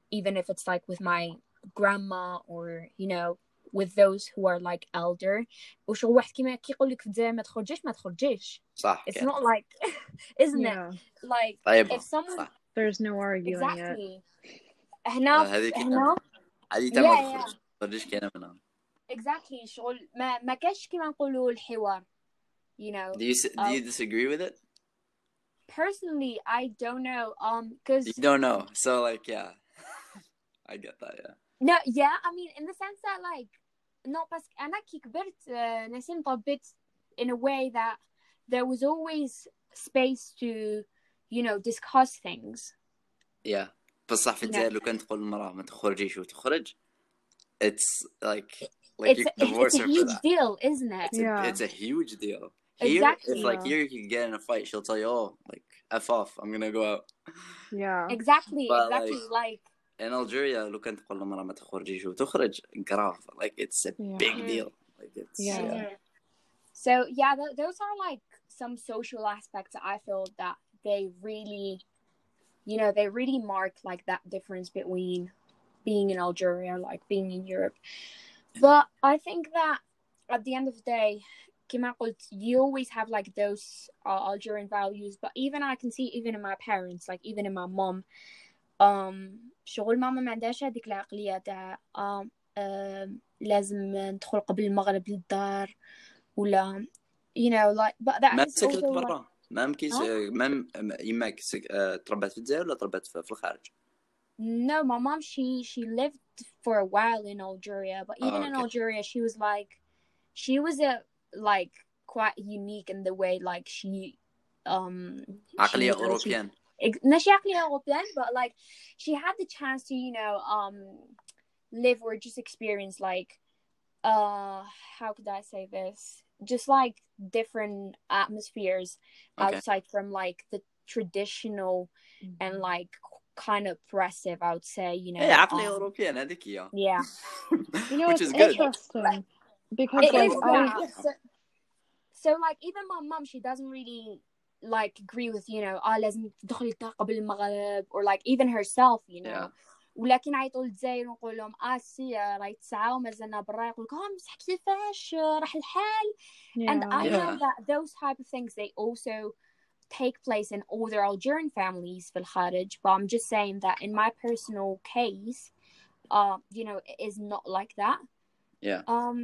even if it's like with my grandma or you know with those who are like elder وشغل واحد كيما كيقول لك في الجزائر ما تخرجيش ما تخرجيش صح it's كان not like isn't it Yeah. like طيبة if someone صح There's no arguing it. exactly هنا آه، هذيك هنا هذه تا ما Yeah, تخرج تخرجش كاينة منها exactly شغل ما ما كاش كيما نقولوا الحوار you know Do you s- do you disagree with it? personally I don't know um because You don't know. So like yeah. I get that, yeah. No, yeah, I mean, in the sense that, like, not بس أنا كي كبرت uh, نسيم طبيت in a way that there was always space to, you know, discuss things. Yeah. بصح في Yeah. الجزائر لو كانت تقول المرأة ما تخرجيش وتخرج it's like like it's, you a, can divorce it's a her for huge that. deal, isn't it? It's, Yeah. a, it's a huge deal. Here, Exactly. if like Yeah. here you can get in a fight, she'll tell you, oh, like f off, I'm gonna go out. Yeah. Exactly, But, exactly. like- Like, In Algeria, لو كانت تقول المرأة ما تخرجيش وتخرج grave. Like it's a Yeah. big Mhm. deal. Like it's Yeah. yeah. mhm. so yeah, th- those are like some social aspects that I feel that they really, you know, they really mark like that difference between being in Algeria, like being in Europe. But I think that at the end of the day, كما قلت, you always have like those uh, Algerian values. But even I can see even in my parents, like even in my mom, um, شغل ماما ما عندهاش هذيك العقلية تاع um, um, لازم ندخل قبل المغرب للدار ولا you know like but that ما is سكنت also like, برا ما مكيش ها؟ ما يماك سك... آه، تربت في الجزائر ولا تربت في في الخارج؟ no my mom she she lived for a while in Algeria but Oh, even in okay. Algeria she was like she was a like quite unique in the way like she um عقلية she, she أوروبيان. ex- ماشي عقلية European but like she had the chance to you know um live or just experience like uh how could I say this just like different atmospheres Okay. outside from like the traditional and like kind of oppressive I would say you know إيه عقلية um, أوروبيان هذيك هي. yeah You know, Which it's is good. interesting because it like is I that so, so like even my mom she doesn't really like agree with you know اه لازم تدخلي الدار قبل المغرب or like even herself you know Yeah. ولكن عيطوا للجزائر ونقول لهم اه سي راهي تسعة ومازلنا برا يقول لك اه بصح كيفاش راح الحال and yeah. I know Yeah. that those type of things they also take place in older Algerian families في الخارج but I'm just saying that in my personal case uh you know it is not like that Yeah. um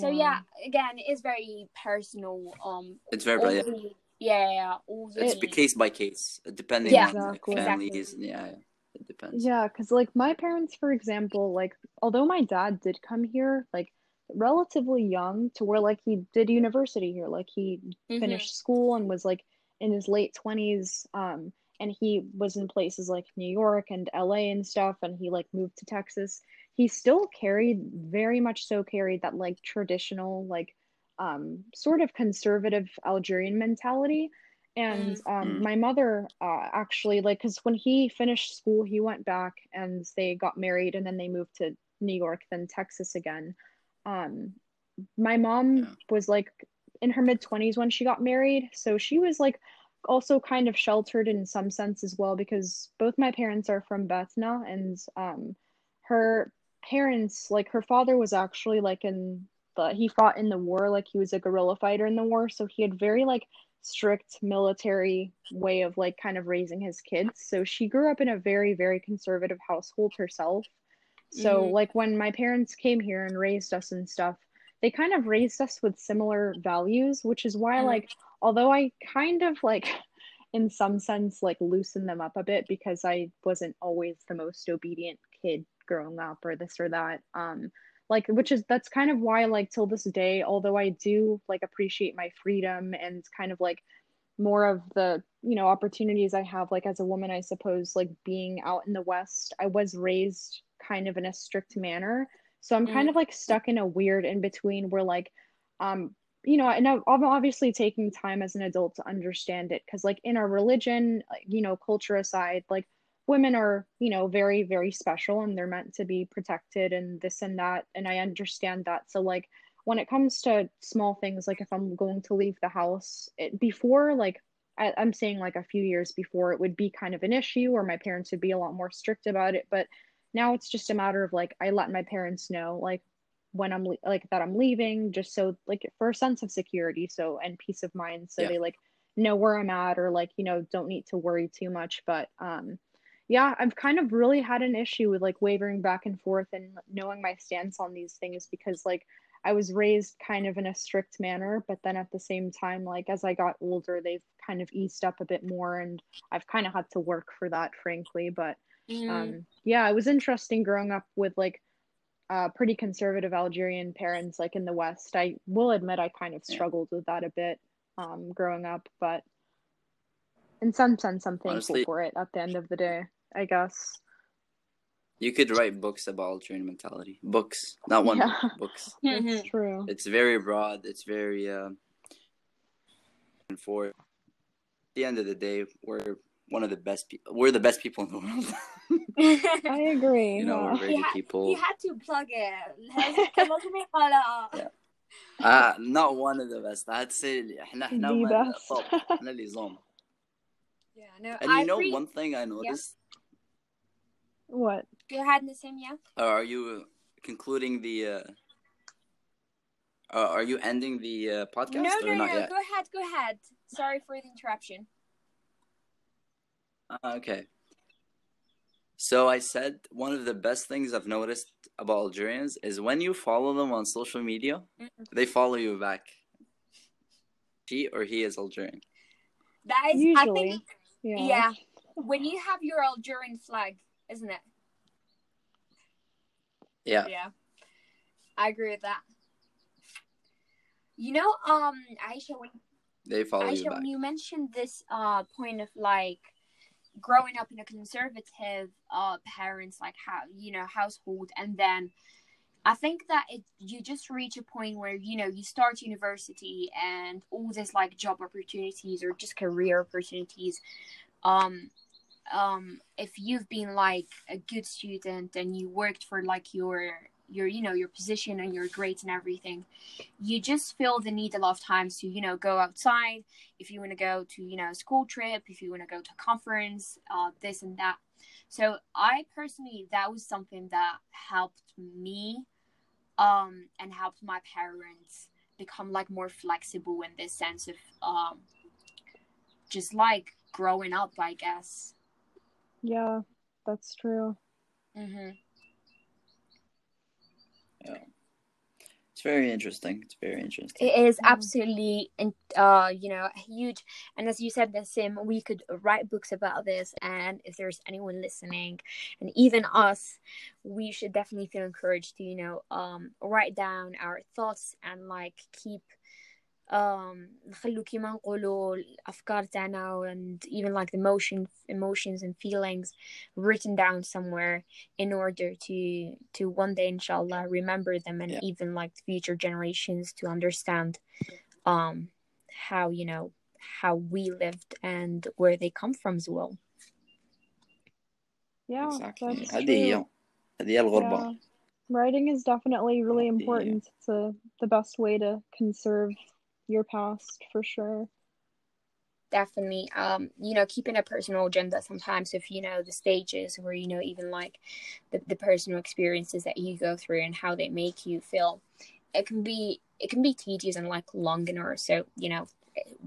so Yeah. yeah again it is very personal um It's very all yeah. the, yeah yeah all It's the- be case by case, depending Yeah. on like, Exactly. families. Yeah, yeah, it depends. Yeah, because like my parents, for example, like although my dad did come here, like relatively young to where like he did university here, like he Mhm. finished school and was like in his late 20s um and he was in places like New York and LA and stuff and he like moved to Texas. He still carried very much so carried that like traditional like um sort of conservative Algerian mentality and um Mm. my mother uh actually like cuz when he finished school he went back and they got married and then they moved to New York then Texas again. Um my mom Yeah. was like in her mid 20s when she got married so she was like also kind of sheltered in some sense as well because both my parents are from Batna and um her parents like her father was actually like in the he fought in the war like he was a guerrilla fighter in the war so he had very like strict military way of like kind of raising his kids so she grew up in a very very conservative household herself so Mhm. like when my parents came here and raised us and stuff they kind of raised us with similar values which is why Mhm. like although i kind of like in some sense like loosen them up a bit because i wasn't always the most obedient kid growing up or this or that um like which is that's kind of why like till this day although i do like appreciate my freedom and kind of like more of the you know opportunities i have like as a woman i suppose like being out in the west i was raised kind of in a strict manner So I'm kind Mm. of like stuck in a weird in between where like um you know, and I'm I'm obviously taking time as an adult to understand it because like in our religion, you know, culture aside, like women are, you know, very very special and they're meant to be protected and this and that and I understand that. So like when it comes to small things like if I'm going to leave the house, it, before like I, I'm saying like a few years before it would be kind of an issue or my parents would be a lot more strict about it, but now it's just a matter of like I let my parents know like when I'm le- like that I'm leaving just so like for a sense of security so and peace of mind so Yeah. they like know where I'm at or like you know don't need to worry too much but um yeah I've kind of really had an issue with like wavering back and forth and knowing my stance on these things because like I was raised kind of in a strict manner but then at the same time like as I got older they've kind of eased up a bit more and I've kind of had to work for that frankly but Mm. um yeah it was interesting growing up with like uh pretty conservative algerian parents like in the west i will admit i kind of Yeah. struggled with that a bit um growing up but in some sense i'm thankful Honestly- for it at the end of the day i guess You could write books about Algerian mentality. Books, not one Yeah. book, books. Mhm. it's true It's very broad. It's very uh, and for at the end of the day, we're one of the best people. We're the best people in the world. i agree you know, yeah. we're very He good had- people. He had to plug it لازم- كان لازم يقولها. Yeah. Ah, not one of the best. I'd say احنا احنا The من best. الطب. احنا اللي زوم. Yeah, no, And I you know agree. one thing I noticed? what You Go ahead, Nassim, yeah? Uh, are you concluding the? Uh, uh, are you ending the uh, podcast No, or no, not no. yet? Go ahead, go ahead. Sorry for the interruption. Ah, okay. So I said one of the best things I've noticed about Algerians is when you follow them on social media, Mm-mm. they follow you back. She or he is Algerian. That is, I think, yeah yeah. When you have your Algerian flag, isn't it? Yeah. Yeah. I agree with that. You know, um, Aisha, when They follow you Aisha, back. when you mentioned this uh point of like growing up in a conservative uh parents like how you know household and then I think that it you just reach a point where you know you start university and all this like job opportunities or just career opportunities um um if you've been like a good student and you worked for like your your you know your position and your grades and everything you just feel the need a lot of times to you know go outside. If you want to go to you know a school trip if you want to go to a conference uh this and that. So i personally that was something that helped me um and helped my parents become like more flexible in this sense of um just like growing up i guess yeah that's true mm-hmm. It's very interesting. It's very interesting. It is absolutely, in- uh, you know, huge. And as you said, Nassim, we could write books about this. And if there's anyone listening, and even us, we should definitely feel encouraged to, you know, um, write down our thoughts and like keep, um, نخلو كيما نقولوا الأفكار تاعنا and even like the emotion, emotions and feelings written down somewhere in order to to one day inshallah remember them and Yeah. even like future generations to understand um how you know how we lived and where they come from as well yeah exactly. that's هذه true هي هذه هي الغربة. Yeah. Writing is definitely really Yeah. important. It's a, the best way to conserve your past for sure. definitely um you know keeping a personal agenda sometimes if you know the stages where you know even like the, the personal experiences that you go through and how they make you feel it can be it can be tedious and like long and or so you know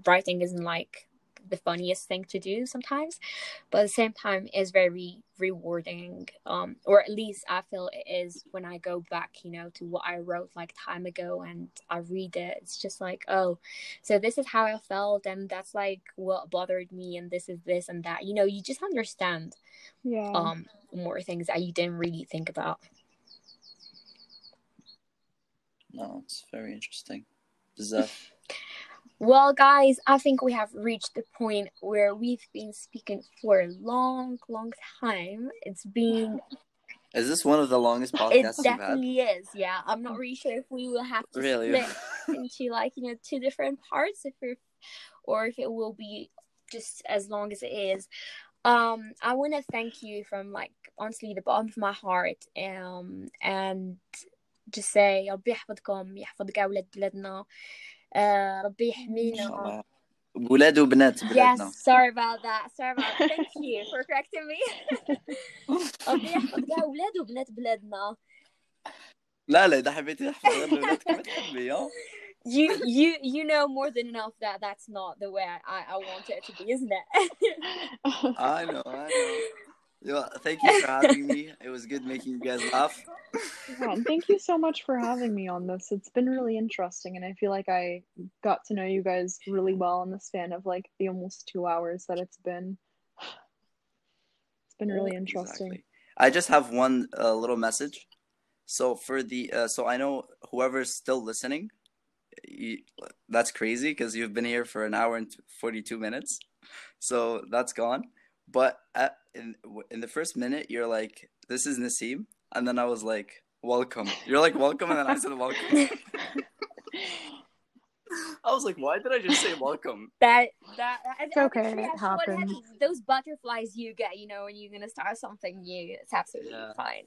writing isn't like the funniest thing to do sometimes, but at the same time is very rewarding. Um, or at least I feel it is when I go back, you know, to what I wrote like time ago and I read it. It's just like, oh, so this is how I felt, and that's like what bothered me, and this is this and that. You know, you just understand, yeah, um, more things that you didn't really think about. No, it's very interesting. Bizarre. well guys i think we have reached the point where we've been speaking for a long long time it's been Is this one of the longest It podcasts you've had? definitely is. Yeah, I'm not really sure if we will have to Really? split into like you know two different parts, if we're, or if it will be just as long as it is. Um, I want to thank you from like honestly the bottom of my heart. Um, and just say ربي يحفظكم يحفظ أولاد بلادنا. Uh, ربي إن يحمينا. شاء الله. ولاد وبنات بلادنا. Yes, sorry about that. Sorry about that. Thank you for correcting me. ربي يحفظ كاع أولاد وبنات بلادنا. لا لا إذا حبيتي تحفظي غير ولادك ما تحبي ها؟ you you you know more than enough that that's not the way I, I want it to be, isn't it? I know, I know. Yeah, thank you for having me. It was good making you guys laugh. Yeah, and thank you so much for having me on this. It's been really interesting, and I feel like I got to know you guys really well in the span of like the almost two hours that it's been. It's been really interesting. Exactly. I just have one uh, little message. So for the uh, so I know whoever's still listening, you, that's crazy because you've been here for an hour and forty two minutes, so that's gone. But at, in in the first minute, you're like, "This is Nassim," and then I was like, "Welcome." You're like, "Welcome," and then I said, "Welcome." I was like, "Why did I just say welcome?" that that It's okay, it that's what happens. those butterflies you get, you know, when you're gonna start something new. It's absolutely Yeah. fine.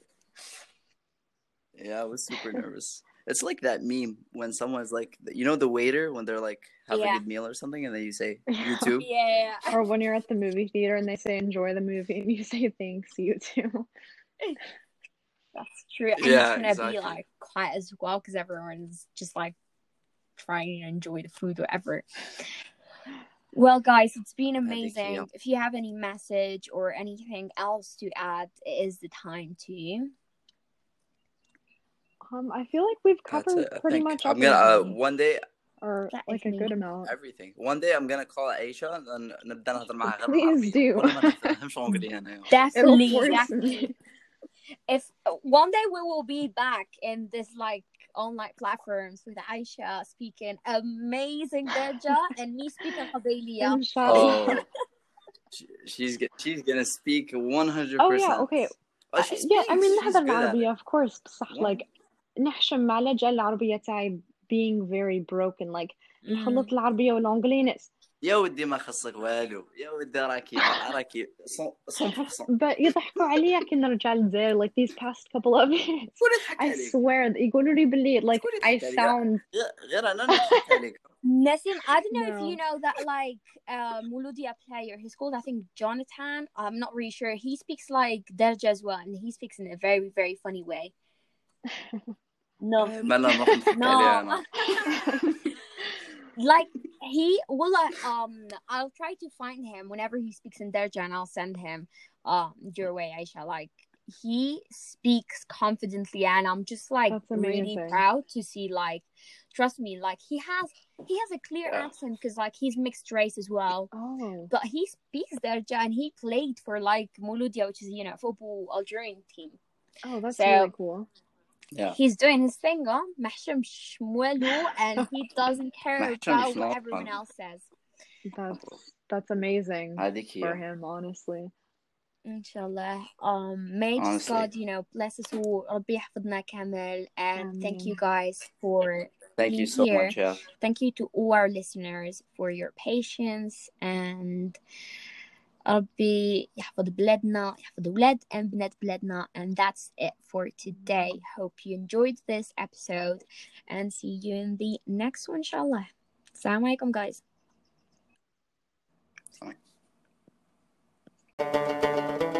Yeah, I was super nervous. It's like that meme when someone's like, you know, the waiter when they're like have Yeah. a good meal or something, and then you say, "You too." Yeah. Or when you're at the movie theater and they say enjoy the movie, and you say thanks, you too. That's true. And Yeah, it's gonna exactly. be like quiet as well because everyone's just like trying to enjoy the food, whatever. Well, guys, it's been think, amazing. yeah. If you have any message or anything else to add, it is the time to. Um, I feel like we've That's covered it. I pretty think much I'm gonna uh, everything, one day or That like a is good me. amount. everything. One day I'm gonna call Aisha and then نبدا نهضر معاها غير Please بالعربية. do. وأنا ما نفهمش أنجلي أنا. It'll Definitely, force definitely. me. If one day we will be back in this like online platforms with Aisha speaking amazing Deja and me speaking Qabailiya. Inshallah. Oh, She- she's g- she's gonna speak 100. Oh yeah, okay. Oh, she Uh, yeah, I speaks. mean She's نهضر good at it. العربية of course بصح Yeah. like نحشم مع لجأ العربية تاعي being very broken. Like نخلط العربية والانجلي نقص يا ودي ما خصك والو. يا ودي راكي راكي. 100% يضحكوا عليا كي نرجع للدار like these past couple of years. شكون يضحك I swear يقولوا لي بلي like I sound غير انا نضحك عليك. Nassim, I don't know no. if you know that like um, uh, Mouloudia player, he's called I think Jonathan. I'm not really sure. He speaks like Derja as well, and he speaks in a very, very funny way. No. no. like he will uh, um I'll try to find him whenever he speaks in Derja and I'll send him um your way, Aisha. Like he speaks confidently and I'm just like really proud to see like trust me, like he has he has a clear yeah. accent because like he's mixed race as well. Oh. But he speaks Derja and he played for like Mouloudia, which is you know football Algerian team. Oh, that's so, really cool. Yeah. He's doing his thing, huh? And he doesn't care about what everyone else says. That's that's amazing for him, honestly. Inshallah. Um, may God, you know, bless us all. Rabbi my camel, and thank you guys for thank you so here. much. Yeah. Thank you to all our listeners for your patience and ربي يحفظ بلادنا يحفظ ولاد and بنات بلادنا and that's it for today. Hope you enjoyed this episode and see you in the next one inshallah. السلام عليكم guys. Thank